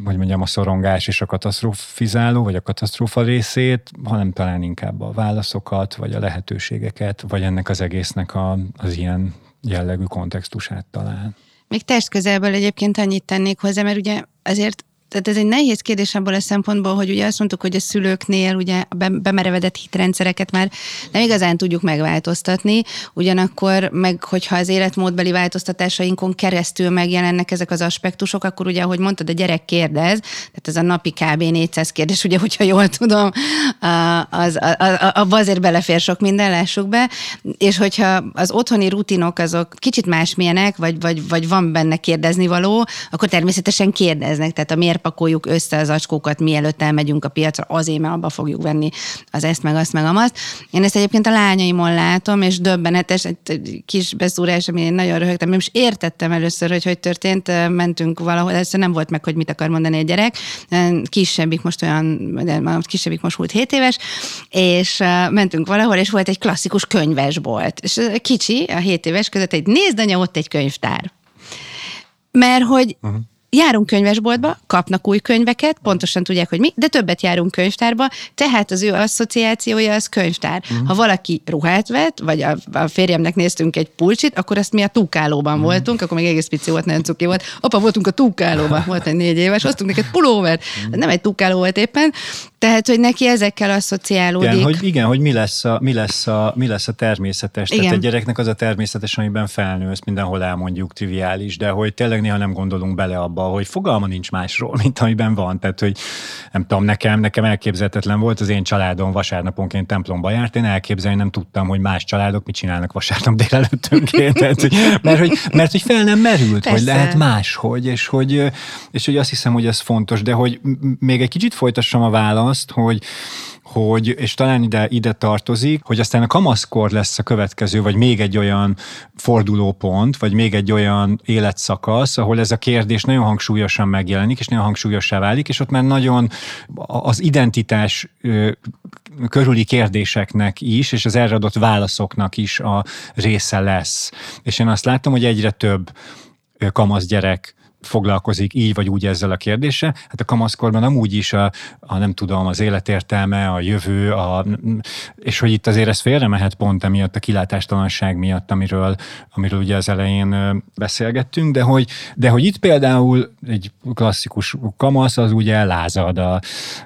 hogy mondjam, a szorongás és a katasztrofizáló, vagy a katasztrófa részét, hanem talán inkább a válaszokat, vagy a lehetőségeket, vagy ennek az egésznek a, az ilyen jellegű kontextusát talán. Még test közelből egyébként annyit tennék hozzá, mert ugye azért tehát ez egy nehéz kérdés abból a szempontból, hogy ugye azt mondtuk, hogy a szülőknél ugye a bemerevedett hitrendszereket már nem igazán tudjuk megváltoztatni, ugyanakkor meg, hogyha az életmódbeli változtatásainkon keresztül megjelennek ezek az aspektusok, akkor ugye, ahogy mondtad, a gyerek kérdez, tehát ez a napi kb. 400 kérdés, ugye, hogyha jól tudom, az, az, az, abba azért belefér sok minden, lássuk be, és hogyha az otthoni rutinok azok kicsit másmilyenek, vagy, vagy, vagy van benne kérdezni való, akkor természetesen kérdeznek, tehát a miért miért pakoljuk össze az acskókat, mielőtt elmegyünk a piacra, azért, mert abba fogjuk venni az ezt, meg azt, meg amazt. Én ezt egyébként a lányaimon látom, és döbbenetes, egy kis beszúrás, ami én nagyon röhögtem, is értettem először, hogy hogy történt, mentünk valahol, először nem volt meg, hogy mit akar mondani egy gyerek, kisebbik most olyan, kisebbik most volt 7 éves, és mentünk valahol, és volt egy klasszikus könyvesbolt. És kicsi, a 7 éves között egy nézd anya, ott egy könyvtár. Mert hogy uh-huh járunk könyvesboltba, kapnak új könyveket, pontosan tudják, hogy mi, de többet járunk könyvtárba, tehát az ő asszociációja az könyvtár. Uh-huh. Ha valaki ruhát vett, vagy a, a férjemnek néztünk egy pulcsit, akkor azt mi a túkálóban uh-huh. voltunk, akkor még egész pici volt, nagyon cuki volt. Apa, voltunk a túkálóban, volt egy négy éves, hoztunk neked pulóvert, uh-huh. nem egy túkáló volt éppen, tehát, hogy neki ezekkel asszociálódik. Igen, hogy, igen, hogy mi lesz a, mi lesz a, mi lesz a természetes. Igen. Tehát egy gyereknek az a természetes, amiben felnősz, mindenhol elmondjuk triviális, de hogy tényleg néha nem gondolunk bele abba, hogy fogalma nincs másról, <laughs> mint amiben van. Tehát, hogy nem tudom, nekem, nekem elképzelhetetlen volt, az én családom vasárnaponként templomba járt, én elképzelni nem tudtam, hogy más családok mit csinálnak vasárnap délelőttönként. <laughs> Tehát, hogy, mert, hogy, mert hogy fel nem merült, Persze. hogy lehet máshogy, és hogy, és hogy azt hiszem, hogy ez fontos, de hogy még egy kicsit folytassam a választ, azt, hogy hogy, és talán ide, ide tartozik, hogy aztán a kamaszkor lesz a következő, vagy még egy olyan fordulópont, vagy még egy olyan életszakasz, ahol ez a kérdés nagyon hangsúlyosan megjelenik, és nagyon hangsúlyossá válik, és ott már nagyon az identitás körüli kérdéseknek is, és az erre adott válaszoknak is a része lesz. És én azt látom, hogy egyre több kamasz gyerek foglalkozik így vagy úgy ezzel a kérdéssel. Hát a kamaszkorban nem úgy is a, a nem tudom, az életértelme, a jövő, a, és hogy itt azért ez félre mehet pont emiatt a kilátástalanság miatt, amiről, amiről ugye az elején beszélgettünk, de hogy, de hogy itt például egy klasszikus kamasz az ugye lázad a,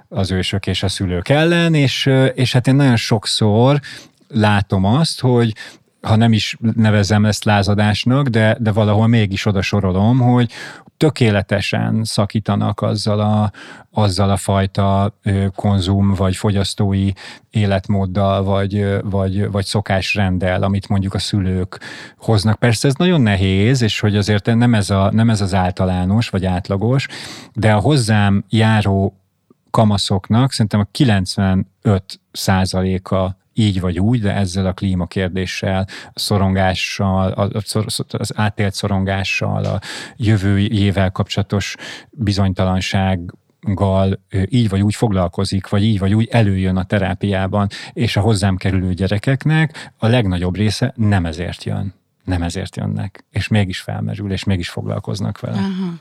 az ősök és a szülők ellen, és, és hát én nagyon sokszor látom azt, hogy ha nem is nevezem ezt lázadásnak, de, de valahol mégis oda sorolom, hogy tökéletesen szakítanak azzal a, azzal a fajta konzum vagy fogyasztói életmóddal, vagy, vagy, vagy szokásrenddel, amit mondjuk a szülők hoznak. Persze ez nagyon nehéz, és hogy azért nem ez, a, nem ez az általános vagy átlagos, de a hozzám járó kamaszoknak szerintem a 95 százaléka így vagy úgy, de ezzel a klímakérdéssel, a szorongással, az átélt szorongással, a jövőjével kapcsolatos bizonytalanság gal így vagy úgy foglalkozik, vagy így vagy úgy előjön a terápiában, és a hozzám kerülő gyerekeknek a legnagyobb része nem ezért jön. Nem ezért jönnek, és mégis felmerül, és mégis foglalkoznak vele. Aha.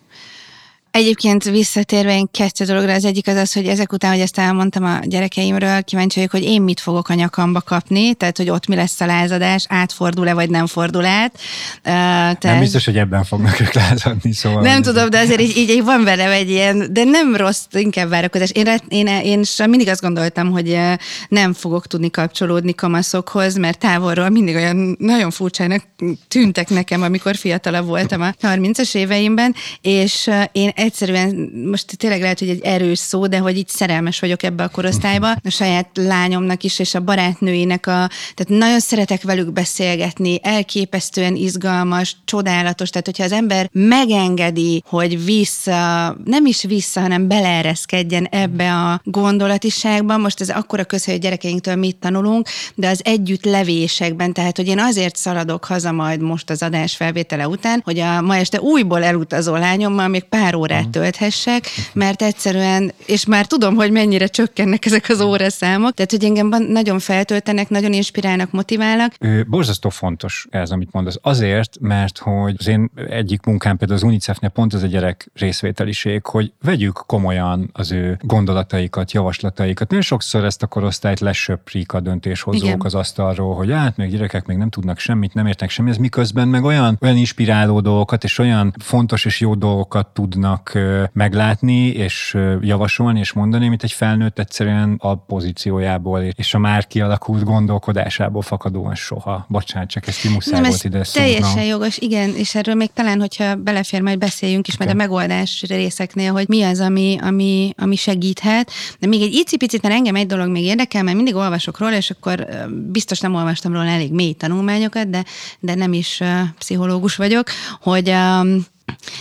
Egyébként visszatérve én kettő dologra, az egyik az az, hogy ezek után, hogy ezt elmondtam a gyerekeimről, kíváncsi vagyok, hogy én mit fogok a nyakamba kapni, tehát hogy ott mi lesz a lázadás, átfordul-e vagy nem fordul át. Uh, tehát... Nem biztos, hogy ebben fognak ők lázadni, szóval. Nem tudom, de azért így, így, van vele egy ilyen, de nem rossz, inkább várakozás. Én, én, én, én mindig azt gondoltam, hogy nem fogok tudni kapcsolódni kamaszokhoz, mert távolról mindig olyan nagyon furcsának tűntek nekem, amikor fiatalabb voltam a 30-as éveimben, és én egyszerűen, most tényleg lehet, hogy egy erős szó, de hogy így szerelmes vagyok ebbe a korosztályba, <laughs> a saját lányomnak is, és a barátnőinek a, tehát nagyon szeretek velük beszélgetni, elképesztően izgalmas, csodálatos, tehát hogyha az ember megengedi, hogy vissza, nem is vissza, hanem beleereszkedjen ebbe a gondolatiságba, most ez akkora közhely, hogy gyerekeinktől mit tanulunk, de az együtt levésekben, tehát hogy én azért szaladok haza majd most az adás felvétele után, hogy a ma este újból elutazó lányommal még pár óra órát tölthessek, mert egyszerűen, és már tudom, hogy mennyire csökkennek ezek az óraszámok, tehát hogy engem nagyon feltöltenek, nagyon inspirálnak, motiválnak. Ő, borzasztó fontos ez, amit mondasz. Azért, mert hogy az én egyik munkám például az UNICEF-nél pont ez a gyerek részvételiség, hogy vegyük komolyan az ő gondolataikat, javaslataikat. Nagyon sokszor ezt a korosztályt lesöprik a döntéshozók Igen. az asztalról, hogy hát még gyerekek még nem tudnak semmit, nem értek semmit, ez miközben meg olyan, olyan inspiráló dolgokat és olyan fontos és jó dolgokat tudnak tudnak meglátni, és javasolni, és mondani, mint egy felnőtt egyszerűen a pozíciójából és a már kialakult gondolkodásából fakadóan soha. Bocsánat, csak ezt muszáj volt ide Teljesen szúrnom. jogos, igen, és erről még talán, hogyha belefér, majd beszéljünk is, okay. majd a megoldás részeknél, hogy mi az, ami, ami, ami segíthet. De még egy icipicit, mert engem egy dolog még érdekel, mert mindig olvasok róla, és akkor biztos nem olvastam róla elég mély tanulmányokat, de, de nem is pszichológus vagyok, hogy um,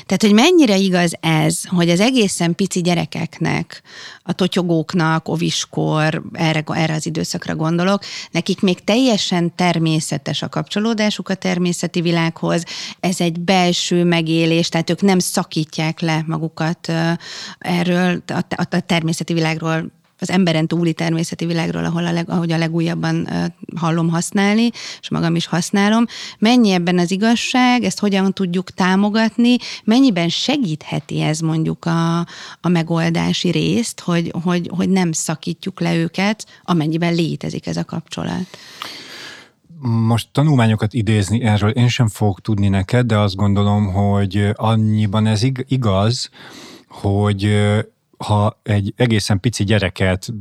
tehát, hogy mennyire igaz ez, hogy az egészen pici gyerekeknek, a totyogóknak, oviskor, erre, erre az időszakra gondolok, nekik még teljesen természetes a kapcsolódásuk a természeti világhoz, ez egy belső megélés, tehát ők nem szakítják le magukat erről, a, természeti világról az emberen túli természeti világról, ahol a leg, ahogy a legújabban hallom használni, és magam is használom. Mennyi ebben az igazság, ezt hogyan tudjuk támogatni, mennyiben segítheti ez mondjuk a, a megoldási részt, hogy, hogy, hogy nem szakítjuk le őket, amennyiben létezik ez a kapcsolat most tanulmányokat idézni erről én sem fogok tudni neked, de azt gondolom, hogy annyiban ez igaz, hogy ha egy egészen pici gyereket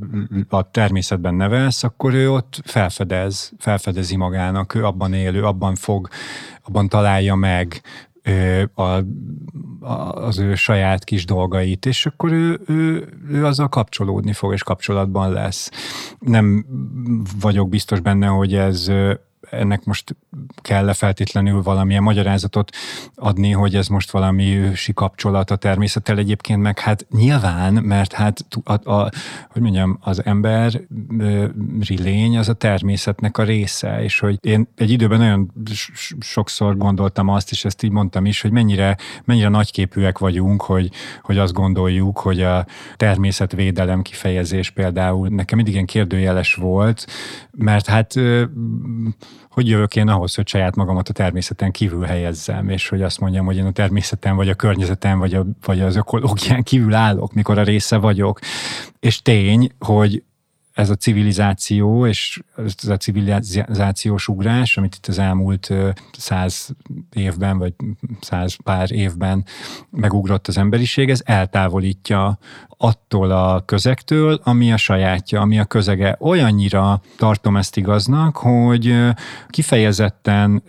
a természetben nevelsz, akkor ő ott felfedez, felfedezi magának, ő abban élő, abban fog, abban találja meg a, az ő saját kis dolgait, és akkor ő, ő, ő azzal kapcsolódni fog, és kapcsolatban lesz. Nem vagyok biztos benne, hogy ez ennek most kell-e feltétlenül valamilyen magyarázatot adni, hogy ez most valami ősi kapcsolat a természettel egyébként, meg hát nyilván, mert hát a, a, hogy mondjam, az ember lény az a természetnek a része, és hogy én egy időben nagyon sokszor gondoltam azt, és ezt így mondtam is, hogy mennyire, mennyire nagyképűek vagyunk, hogy, hogy azt gondoljuk, hogy a természetvédelem kifejezés például nekem mindig ilyen kérdőjeles volt, mert hát hogy jövök én ahhoz, hogy saját magamat a természeten kívül helyezzem, és hogy azt mondjam, hogy én a természeten, vagy a környezeten, vagy, a, vagy az ökológián kívül állok, mikor a része vagyok. És tény, hogy ez a civilizáció, és ez a civilizációs ugrás, amit itt az elmúlt száz évben, vagy száz pár évben megugrott az emberiség, ez eltávolítja attól a közegtől, ami a sajátja, ami a közege. Olyannyira tartom ezt igaznak, hogy kifejezetten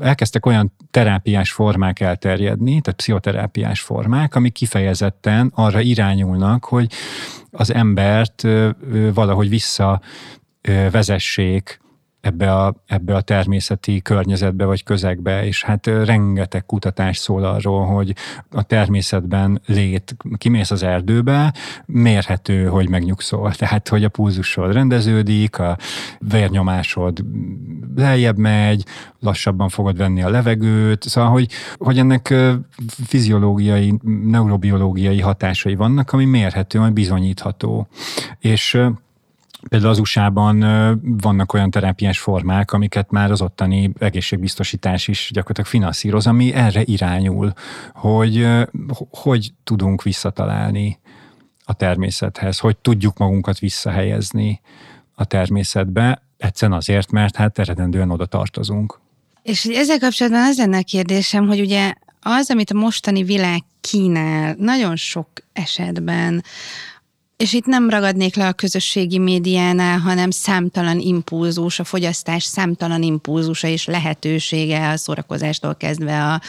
elkezdtek olyan terápiás formák elterjedni, tehát pszichoterápiás formák, amik kifejezetten arra irányulnak, hogy az embert valahogy vissza vezessék ebbe a, ebbe a természeti környezetbe vagy közegbe, és hát rengeteg kutatás szól arról, hogy a természetben lét, kimész az erdőbe, mérhető, hogy megnyugszol. Tehát, hogy a pulzusod rendeződik, a vérnyomásod lejjebb megy, lassabban fogod venni a levegőt, szóval, hogy, hogy ennek fiziológiai, neurobiológiai hatásai vannak, ami mérhető, ami bizonyítható. És Például az USA-ban vannak olyan terápiás formák, amiket már az ottani egészségbiztosítás is gyakorlatilag finanszíroz, ami erre irányul, hogy hogy tudunk visszatalálni a természethez, hogy tudjuk magunkat visszahelyezni a természetbe, egyszerűen azért, mert hát eredendően oda tartozunk. És ezzel kapcsolatban az lenne a kérdésem, hogy ugye az, amit a mostani világ kínál, nagyon sok esetben és itt nem ragadnék le a közösségi médiánál, hanem számtalan impulzus, a fogyasztás számtalan impulzusa és lehetősége a szórakozástól kezdve a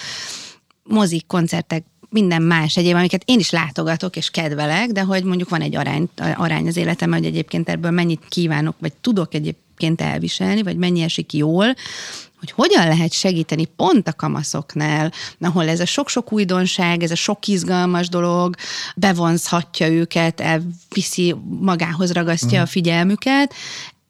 mozik, koncertek, minden más egyéb, amiket én is látogatok és kedvelek, de hogy mondjuk van egy arány, arány az életemben, hogy egyébként ebből mennyit kívánok, vagy tudok egyébként elviselni, vagy mennyi esik jól, hogy hogyan lehet segíteni pont a kamaszoknál, ahol ez a sok-sok újdonság, ez a sok izgalmas dolog bevonzhatja őket, elviszi, magához ragasztja mm. a figyelmüket.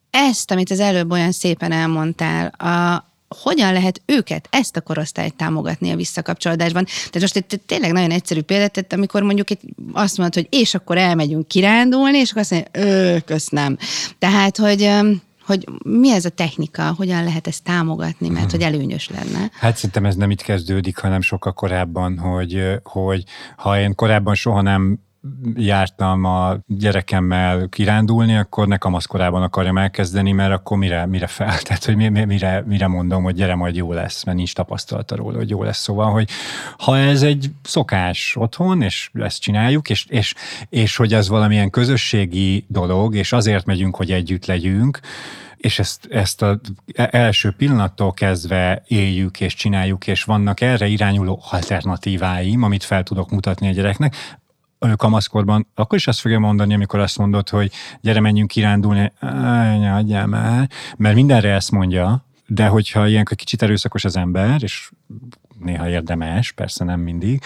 Ezt, amit az előbb olyan szépen elmondtál, a, hogyan lehet őket, ezt a korosztályt támogatni a visszakapcsolódásban. Tehát most itt tényleg nagyon egyszerű példát, tehát amikor mondjuk egy, azt mondod, hogy és akkor elmegyünk kirándulni, és akkor azt mondja, ő, köszönöm. Tehát, hogy hogy mi ez a technika, hogyan lehet ezt támogatni, mert hmm. hogy előnyös lenne. Hát szerintem ez nem itt kezdődik, hanem sokkal korábban, hogy, hogy ha én korábban soha nem jártam a gyerekemmel kirándulni, akkor ne kamaszkorában akarjam elkezdeni, mert akkor mire, mire fel? <laughs> Tehát, hogy mire, mire mondom, hogy gyere, majd jó lesz, mert nincs tapasztalata róla, hogy jó lesz. Szóval, hogy ha ez egy szokás otthon, és ezt csináljuk, és, és, és hogy ez valamilyen közösségi dolog, és azért megyünk, hogy együtt legyünk, és ezt, ezt az első pillanattól kezdve éljük és csináljuk, és vannak erre irányuló alternatíváim, amit fel tudok mutatni a gyereknek, kamaszkorban, akkor is azt fogja mondani, amikor azt mondod, hogy gyere, menjünk kirándulni, adjál már, mert mindenre ezt mondja, de hogyha ilyenkor kicsit erőszakos az ember, és néha érdemes, persze nem mindig,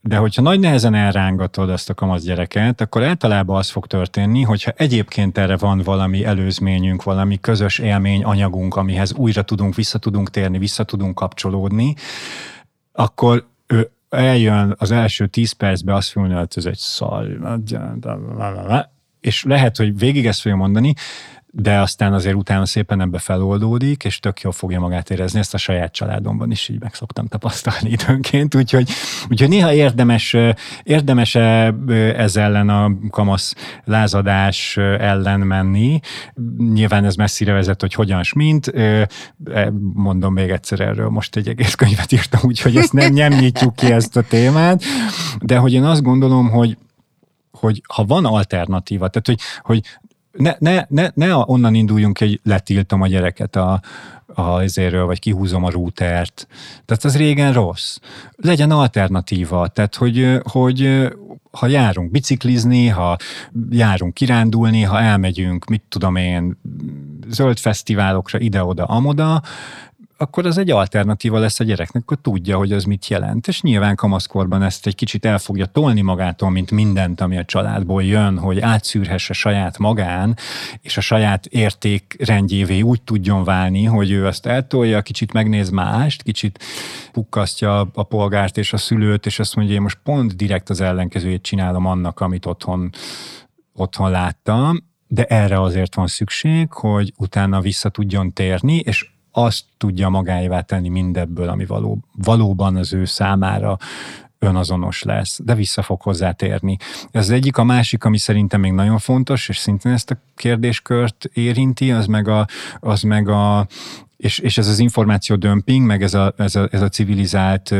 de hogyha nagy nehezen elrángatod azt a kamasz gyereket, akkor általában az fog történni, hogyha egyébként erre van valami előzményünk, valami közös élmény, anyagunk, amihez újra tudunk, vissza tudunk térni, vissza tudunk kapcsolódni, akkor ő eljön az első tíz percben azt mondja, hogy ez egy szar, és lehet, hogy végig ezt fogja mondani, de aztán azért utána szépen ebbe feloldódik, és tök jól fogja magát érezni, ezt a saját családomban is így meg szoktam tapasztalni időnként, úgyhogy, úgyhogy néha érdemes, érdemes ez ellen a kamasz lázadás ellen menni. Nyilván ez messzire vezet, hogy hogyan mint. E, mondom még egyszer erről, most egy egész könyvet írtam, úgyhogy ezt nem, nem nyitjuk ki ezt a témát, de hogy én azt gondolom, hogy hogy ha van alternatíva, tehát hogy, hogy ne, ne, ne, ne onnan induljunk, hogy letiltom a gyereket a, a ezéről, vagy kihúzom a rútert. Tehát az régen rossz. Legyen alternatíva, tehát hogy, hogy ha járunk biciklizni, ha járunk kirándulni, ha elmegyünk, mit tudom én, zöld fesztiválokra, ide-oda, amoda, akkor az egy alternatíva lesz a gyereknek, akkor tudja, hogy az mit jelent. És nyilván kamaszkorban ezt egy kicsit el fogja tolni magától, mint mindent, ami a családból jön, hogy átszűrhesse saját magán, és a saját értékrendjévé úgy tudjon válni, hogy ő azt eltolja, kicsit megnéz mást, kicsit pukkasztja a polgárt és a szülőt, és azt mondja, én most pont direkt az ellenkezőjét csinálom annak, amit otthon, otthon láttam, de erre azért van szükség, hogy utána vissza tudjon térni, és azt tudja magáévá tenni mindebből, ami való, valóban az ő számára önazonos lesz, de vissza fog hozzátérni. Ez az egyik, a másik, ami szerintem még nagyon fontos, és szintén ezt a kérdéskört érinti, az meg a, az meg a és, és ez az információ dömping, meg ez a, ez a, ez a civilizált,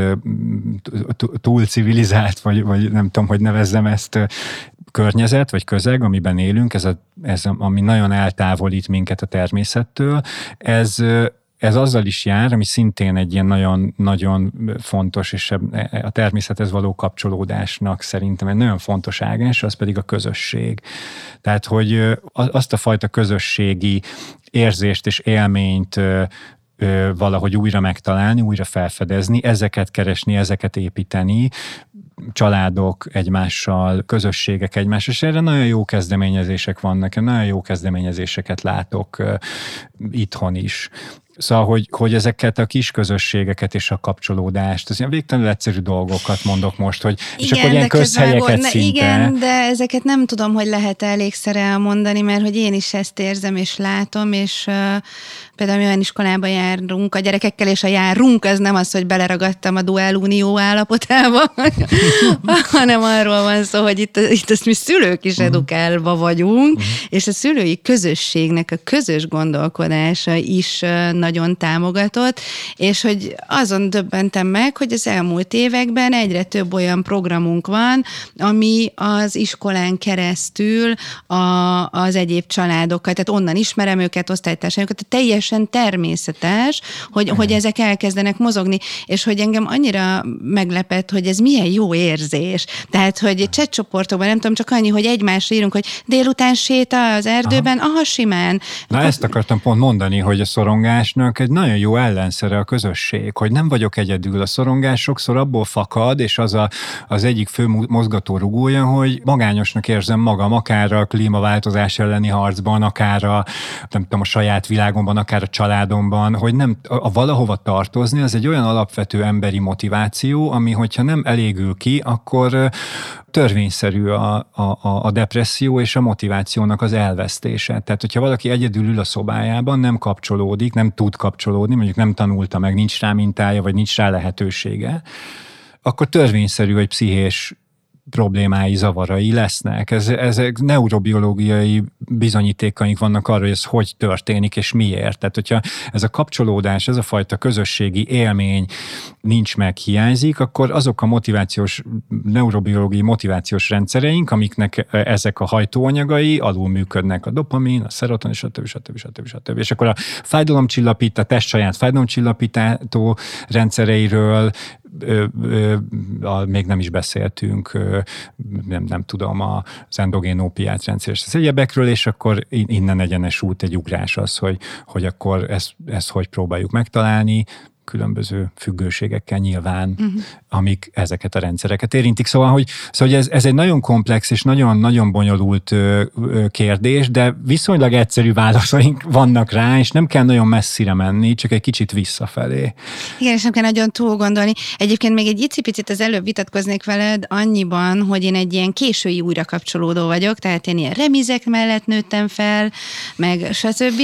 túl civilizált, vagy, vagy nem tudom, hogy nevezzem ezt, környezet, vagy közeg, amiben élünk, ez, a, ez a, ami nagyon eltávolít minket a természettől, ez ez azzal is jár, ami szintén egy ilyen nagyon, nagyon fontos, és a természethez való kapcsolódásnak szerintem egy nagyon fontos ágás, az pedig a közösség. Tehát, hogy azt a fajta közösségi érzést és élményt valahogy újra megtalálni, újra felfedezni, ezeket keresni, ezeket építeni, családok egymással, közösségek egymással, és erre nagyon jó kezdeményezések vannak, nagyon jó kezdeményezéseket látok itthon is. Szóval, hogy, hogy ezeket a kis közösségeket és a kapcsolódást, az ilyen végtelenül egyszerű dolgokat mondok most, hogy igen, és akkor ilyen közhelyeket ne, szinte. Igen, de ezeket nem tudom, hogy lehet elégszer elmondani, mert hogy én is ezt érzem és látom, és uh, például olyan iskolába járunk a gyerekekkel, és a járunk az nem az, hogy beleragadtam a duál unió állapotába, <laughs> hanem arról van szó, hogy itt, itt ezt mi szülők is uh-huh. edukálva vagyunk, uh-huh. és a szülői közösségnek a közös gondolkodása is uh, nagyon támogatott, és hogy azon döbbentem meg, hogy az elmúlt években egyre több olyan programunk van, ami az iskolán keresztül a, az egyéb családokat, tehát onnan ismerem őket, osztálytársaikat, teljesen természetes, hogy, hogy ezek elkezdenek mozogni, és hogy engem annyira meglepett, hogy ez milyen jó érzés. Tehát, hogy csetcsoportokban nem tudom, csak annyi, hogy egymásra írunk, hogy délután séta az erdőben, aha, aha simán. Na Akkor... ezt akartam pont mondani, hogy a szorongás szorongásnak egy nagyon jó ellenszere a közösség, hogy nem vagyok egyedül. A szorongás sokszor abból fakad, és az a, az egyik fő mozgató rugója, hogy magányosnak érzem magam, akár a klímaváltozás elleni harcban, akár a, nem tudom, a saját világomban, akár a családomban, hogy nem a, a valahova tartozni, az egy olyan alapvető emberi motiváció, ami hogyha nem elégül ki, akkor törvényszerű a, a, a depresszió és a motivációnak az elvesztése. Tehát, hogyha valaki egyedül ül a szobájában, nem kapcsolódik, nem tud kapcsolódni, mondjuk nem tanulta meg, nincs rá mintája, vagy nincs rá lehetősége, akkor törvényszerű, hogy pszichés problémái, zavarai lesznek. Ez, ezek neurobiológiai bizonyítékaink vannak arra, hogy ez hogy történik és miért. Tehát, hogyha ez a kapcsolódás, ez a fajta közösségi élmény nincs meg, hiányzik, akkor azok a motivációs, neurobiológiai motivációs rendszereink, amiknek ezek a hajtóanyagai alul működnek, a dopamin, a szerotonin, stb. stb. stb. stb. És akkor a fájdalomcsillapító, a test saját fájdalomcsillapító rendszereiről, a, még nem is beszéltünk, nem, nem tudom, az endogén opiát rendszer és az egyebekről, és akkor innen egyenes út egy ugrás az, hogy, hogy akkor ezt, ezt hogy próbáljuk megtalálni, különböző függőségekkel nyilván, uh-huh. amik ezeket a rendszereket érintik. Szóval, hogy, szóval, hogy ez, ez egy nagyon komplex és nagyon-nagyon bonyolult ö, ö, kérdés, de viszonylag egyszerű válaszaink vannak rá, és nem kell nagyon messzire menni, csak egy kicsit visszafelé. Igen, és nem kell nagyon túl gondolni. Egyébként még egy icipicit az előbb vitatkoznék veled annyiban, hogy én egy ilyen késői újra kapcsolódó vagyok, tehát én ilyen remizek mellett nőttem fel, meg stb.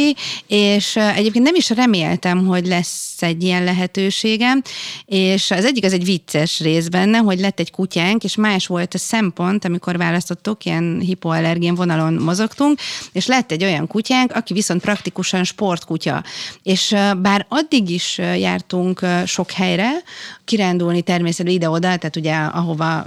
És egyébként nem is reméltem, hogy lesz egy ilyen lehetőségem, és az egyik az egy vicces rész benne, hogy lett egy kutyánk, és más volt a szempont, amikor választottuk, ilyen hipoallergén vonalon mozogtunk, és lett egy olyan kutyánk, aki viszont praktikusan sportkutya. És bár addig is jártunk sok helyre, kirándulni természetesen ide-oda, tehát ugye ahova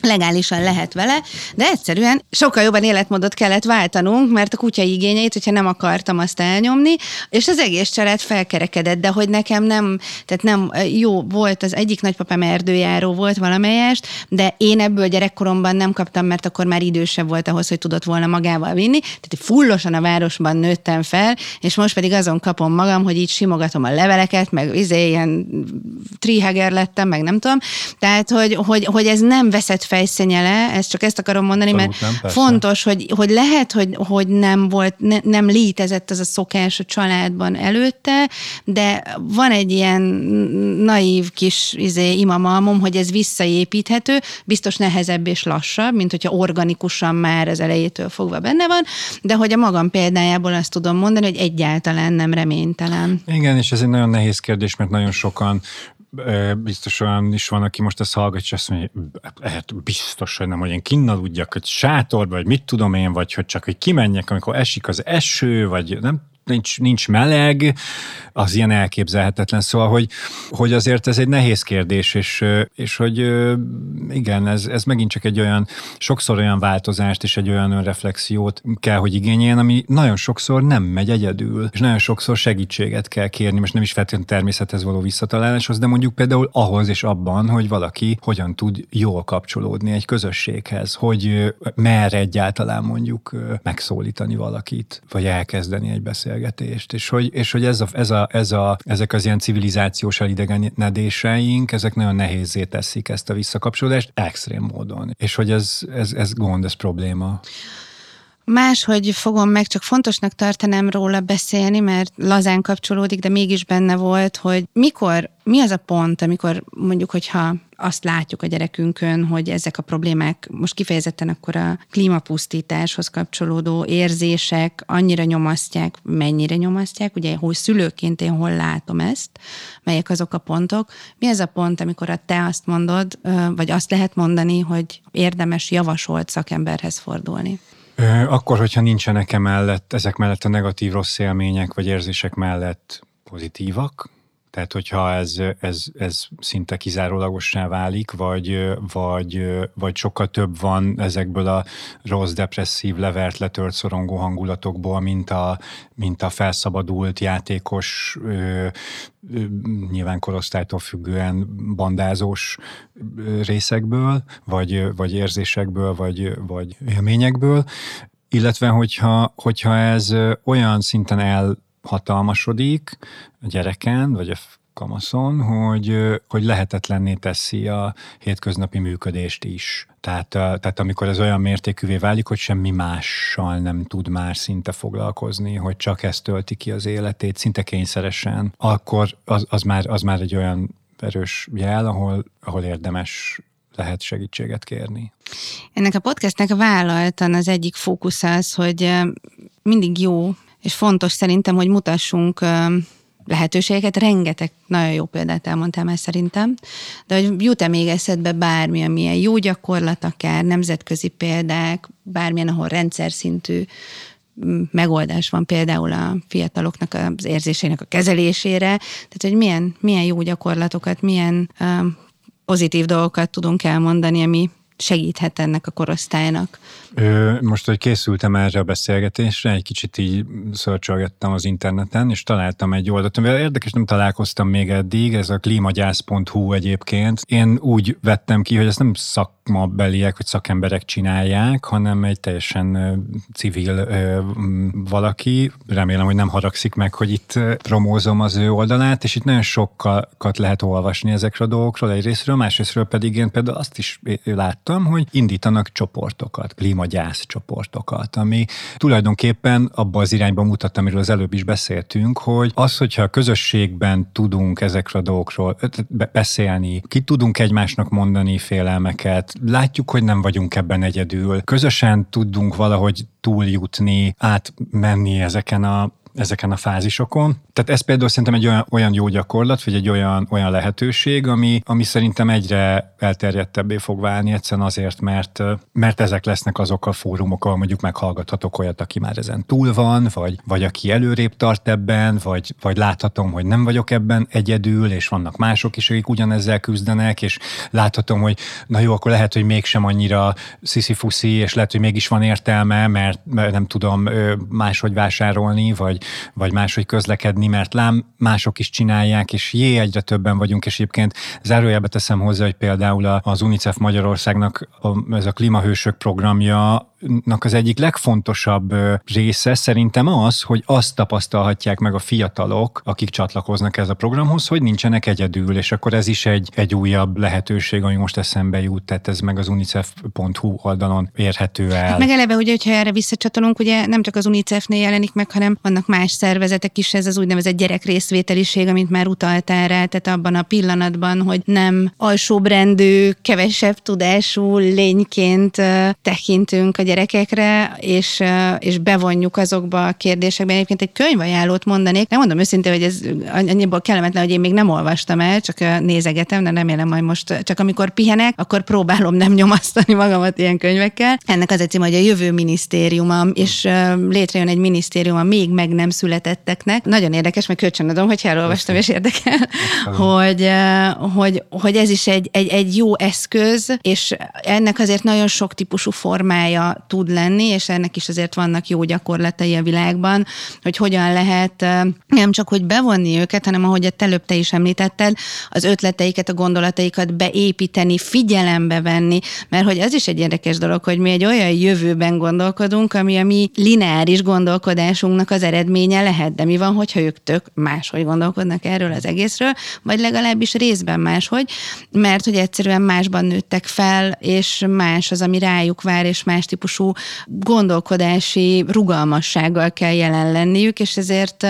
legálisan lehet vele, de egyszerűen sokkal jobban életmódot kellett váltanunk, mert a kutya igényeit, hogyha nem akartam azt elnyomni, és az egész család felkerekedett, de hogy nekem nem, tehát nem jó volt, az egyik nagypapám erdőjáró volt valamelyest, de én ebből gyerekkoromban nem kaptam, mert akkor már idősebb volt ahhoz, hogy tudott volna magával vinni, tehát fullosan a városban nőttem fel, és most pedig azon kapom magam, hogy így simogatom a leveleket, meg izé ilyen trihager lettem, meg nem tudom, tehát hogy, hogy, hogy ez nem veszett fejszenyele, ezt csak ezt akarom mondani, mert nem, fontos, hogy, hogy lehet, hogy, hogy nem volt, ne, nem létezett az a szokás a családban előtte, de van egy ilyen naív kis izé, imamalmom, hogy ez visszaépíthető, biztos nehezebb és lassabb, mint hogyha organikusan már az elejétől fogva benne van, de hogy a magam példájából azt tudom mondani, hogy egyáltalán nem reménytelen. Igen, és ez egy nagyon nehéz kérdés, mert nagyon sokan biztos olyan is van, aki most ezt hallgatja, és azt mondja, hát biztos, hogy nem, hogy én kinnaludjak egy sátorba, vagy mit tudom én, vagy hogy csak, hogy kimenjek, amikor esik az eső, vagy nem nincs, nincs meleg, az ilyen elképzelhetetlen. Szóval, hogy, hogy azért ez egy nehéz kérdés, és, és hogy igen, ez, ez megint csak egy olyan, sokszor olyan változást és egy olyan önreflexiót kell, hogy igényeljen, ami nagyon sokszor nem megy egyedül, és nagyon sokszor segítséget kell kérni, most nem is feltétlenül természethez való visszataláláshoz, de mondjuk például ahhoz és abban, hogy valaki hogyan tud jól kapcsolódni egy közösséghez, hogy merre egyáltalán mondjuk megszólítani valakit, vagy elkezdeni egy beszélgetést, és hogy, és hogy ez a, ez a, ez a, ezek az ilyen civilizációs elidegenedéseink, ezek nagyon nehézé teszik ezt a visszakapcsolódást extrém módon, és hogy ez, ez, ez gond, ez probléma. Máshogy fogom meg, csak fontosnak tartanám róla beszélni, mert lazán kapcsolódik, de mégis benne volt, hogy mikor, mi az a pont, amikor mondjuk, hogyha azt látjuk a gyerekünkön, hogy ezek a problémák most kifejezetten akkor a klímapusztításhoz kapcsolódó érzések annyira nyomasztják, mennyire nyomasztják, ugye, hogy szülőként én hol látom ezt, melyek azok a pontok. Mi ez a pont, amikor a te azt mondod, vagy azt lehet mondani, hogy érdemes javasolt szakemberhez fordulni? Akkor, hogyha nincsenek emellett, ezek mellett a negatív rossz élmények vagy érzések mellett pozitívak, tehát, hogyha ez, ez, ez szinte kizárólagossá válik, vagy, vagy, vagy sokkal több van ezekből a rossz, depresszív, levert, letört, szorongó hangulatokból, mint a, mint a felszabadult, játékos, nyilván korosztálytól függően bandázós részekből, vagy, vagy érzésekből, vagy, vagy élményekből, illetve hogyha, hogyha ez olyan szinten el hatalmasodik a gyereken, vagy a kamaszon, hogy, hogy lehetetlenné teszi a hétköznapi működést is. Tehát, tehát amikor ez olyan mértékűvé válik, hogy semmi mással nem tud már szinte foglalkozni, hogy csak ezt tölti ki az életét, szinte kényszeresen, akkor az, az, már, az már egy olyan erős jel, ahol, ahol érdemes lehet segítséget kérni. Ennek a podcastnek vállaltan az egyik fókusz az, hogy mindig jó és fontos szerintem, hogy mutassunk lehetőségeket, rengeteg nagyon jó példát elmondtál már szerintem, de hogy jut-e még eszedbe bármi, amilyen jó gyakorlat, akár nemzetközi példák, bármilyen, ahol rendszer szintű megoldás van például a fiataloknak az érzésének a kezelésére, tehát hogy milyen, milyen jó gyakorlatokat, milyen pozitív dolgokat tudunk elmondani, ami segíthet ennek a korosztálynak? Most, hogy készültem erre a beszélgetésre, egy kicsit így szörcsölgettem az interneten, és találtam egy oldalt, amivel érdekes nem találkoztam még eddig, ez a klímagyász.hu egyébként. Én úgy vettem ki, hogy ezt nem szakmabeliek vagy szakemberek csinálják, hanem egy teljesen civil valaki. Remélem, hogy nem haragszik meg, hogy itt promózom az ő oldalát, és itt nagyon sokat lehet olvasni ezekről a dolgokról egyrésztről, másrésztről pedig én például azt is láttam, hogy indítanak csoportokat, klíma gyász csoportokat, ami tulajdonképpen abba az irányba mutat, amiről az előbb is beszéltünk, hogy az, hogyha a közösségben tudunk ezekről a dolgokról beszélni, ki tudunk egymásnak mondani félelmeket, látjuk, hogy nem vagyunk ebben egyedül, közösen tudunk valahogy túljutni, átmenni ezeken a ezeken a fázisokon. Tehát ez például szerintem egy olyan, olyan jó gyakorlat, vagy egy olyan, olyan lehetőség, ami, ami szerintem egyre elterjedtebbé fog válni, egyszerűen azért, mert, mert ezek lesznek azok a fórumok, ahol mondjuk meghallgathatok olyat, aki már ezen túl van, vagy, vagy aki előrébb tart ebben, vagy, vagy láthatom, hogy nem vagyok ebben egyedül, és vannak mások is, akik ugyanezzel küzdenek, és láthatom, hogy na jó, akkor lehet, hogy mégsem annyira sziszi és lehet, hogy mégis van értelme, mert nem tudom máshogy vásárolni, vagy, vagy máshogy közlekedni, mert lám mások is csinálják, és jé, egyre többen vagyunk, és egyébként zárójelbe teszem hozzá, hogy például az UNICEF Magyarországnak a, ez a klímahősök programja az egyik legfontosabb része szerintem az, hogy azt tapasztalhatják meg a fiatalok, akik csatlakoznak ez a programhoz, hogy nincsenek egyedül, és akkor ez is egy, egy újabb lehetőség, ami most eszembe jut, tehát ez meg az unicef.hu oldalon érhető el. Hát meg eleve, ugye, hogyha erre visszacsatolunk, ugye nem csak az UNICEF-nél jelenik meg, hanem vannak más szervezetek is, ez az úgynevezett gyerek részvételiség, amit már utaltál rá, tehát abban a pillanatban, hogy nem alsóbrendű, kevesebb tudású lényként tekintünk a gyerekekre, és, és bevonjuk azokba a kérdésekbe. Egyébként egy könyvajánlót mondanék. Nem mondom őszintén, hogy ez annyiból kellemetlen, hogy én még nem olvastam el, csak nézegetem, de remélem majd most csak amikor pihenek, akkor próbálom nem nyomasztani magamat ilyen könyvekkel. Ennek az egy cím, hogy a jövő minisztériuma, és létrejön egy minisztérium a még meg nem születetteknek. Nagyon érdekes, mert kölcsönadom, hogy elolvastam és érdekel, hogy, hogy, hogy ez is egy, egy, egy jó eszköz, és ennek azért nagyon sok típusú formája tud lenni, és ennek is azért vannak jó gyakorlatai a világban, hogy hogyan lehet nem csak, hogy bevonni őket, hanem ahogy a előbb te is említetted, az ötleteiket, a gondolataikat beépíteni, figyelembe venni, mert hogy az is egy érdekes dolog, hogy mi egy olyan jövőben gondolkodunk, ami a mi lineáris gondolkodásunknak az eredménye lehet, de mi van, hogyha ők tök máshogy gondolkodnak erről az egészről, vagy legalábbis részben máshogy, mert hogy egyszerűen másban nőttek fel, és más az, ami rájuk vár, és más típusú gondolkodási rugalmassággal kell jelen lenniük, és ezért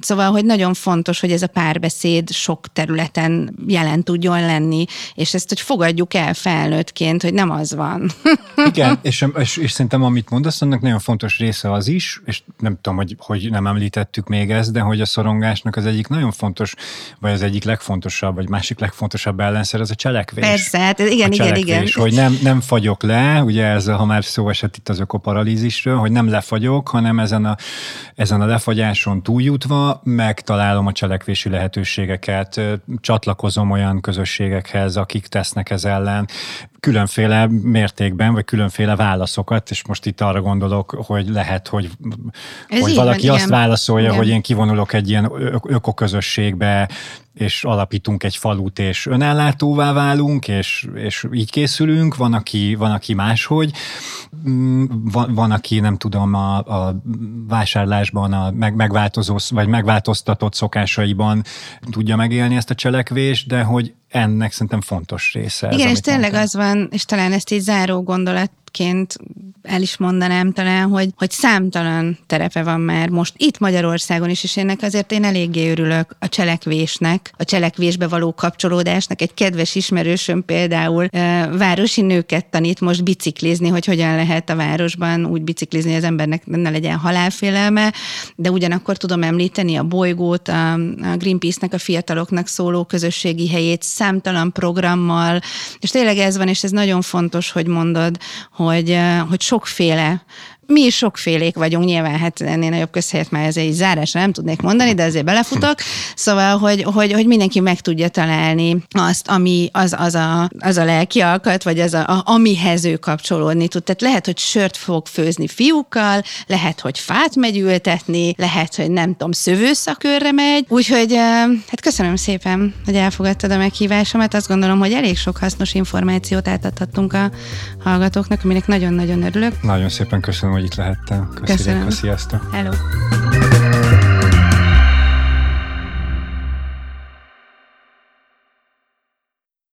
szóval, hogy nagyon fontos, hogy ez a párbeszéd sok területen jelen tudjon lenni, és ezt, hogy fogadjuk el felnőttként, hogy nem az van. Igen, <laughs> és, és, és szerintem amit mondasz, annak nagyon fontos része az is, és nem tudom, hogy, hogy nem említettük még ezt, de hogy a szorongásnak az egyik nagyon fontos, vagy az egyik legfontosabb, vagy másik legfontosabb ellenszer, az a cselekvés. Persze, hát igen, igen, igen. Hogy nem, nem fagyok le, ugye ez, ha már szó esett itt az ökoparalízisről, hogy nem lefagyok, hanem ezen a, ezen a lefagyáson túljutva megtalálom a cselekvési lehetőségeket, csatlakozom olyan közösségekhez, akik tesznek ez ellen, különféle mértékben, vagy különféle válaszokat, és most itt arra gondolok, hogy lehet, hogy, hogy valaki van, azt igen. válaszolja, igen. hogy én kivonulok egy ilyen ökoközösségbe, és alapítunk egy falut, és önellátóvá válunk, és, és így készülünk, van aki, van, aki máshogy, mm, van, van, aki nem tudom, a, a vásárlásban, a meg, megváltozó, vagy megváltoztatott szokásaiban tudja megélni ezt a cselekvést, de hogy ennek szerintem fontos része. Igen, ez, és tényleg mondtam. az van, és talán ezt egy záró gondolat ként el is mondanám talán, hogy, hogy számtalan terepe van már most itt Magyarországon is, és ennek azért én eléggé örülök a cselekvésnek, a cselekvésbe való kapcsolódásnak. Egy kedves ismerősöm például e, városi nőket tanít most biciklizni, hogy hogyan lehet a városban úgy biciklizni, az embernek ne legyen halálfélelme, de ugyanakkor tudom említeni a bolygót, a, a Greenpeace-nek a fiataloknak szóló közösségi helyét számtalan programmal, és tényleg ez van, és ez nagyon fontos, hogy mondod, hogy, hogy sokféle mi is sokfélék vagyunk, nyilván hát ennél nagyobb közhelyet már ezért egy zárásra nem tudnék mondani, de azért belefutok. Szóval, hogy, hogy, hogy mindenki meg tudja találni azt, ami az, az, a, az a lelki alkat, vagy az, a, a, amihez ő kapcsolódni tud. Tehát lehet, hogy sört fog főzni fiúkkal, lehet, hogy fát megy ültetni, lehet, hogy nem tudom, szövőszakörre megy. Úgyhogy hát köszönöm szépen, hogy elfogadtad a meghívásomat. Azt gondolom, hogy elég sok hasznos információt átadhattunk a hallgatóknak, aminek nagyon-nagyon örülök. Nagyon szépen köszönöm, hogy itt lehettem. Köszönöm. Sziasztok. Hello.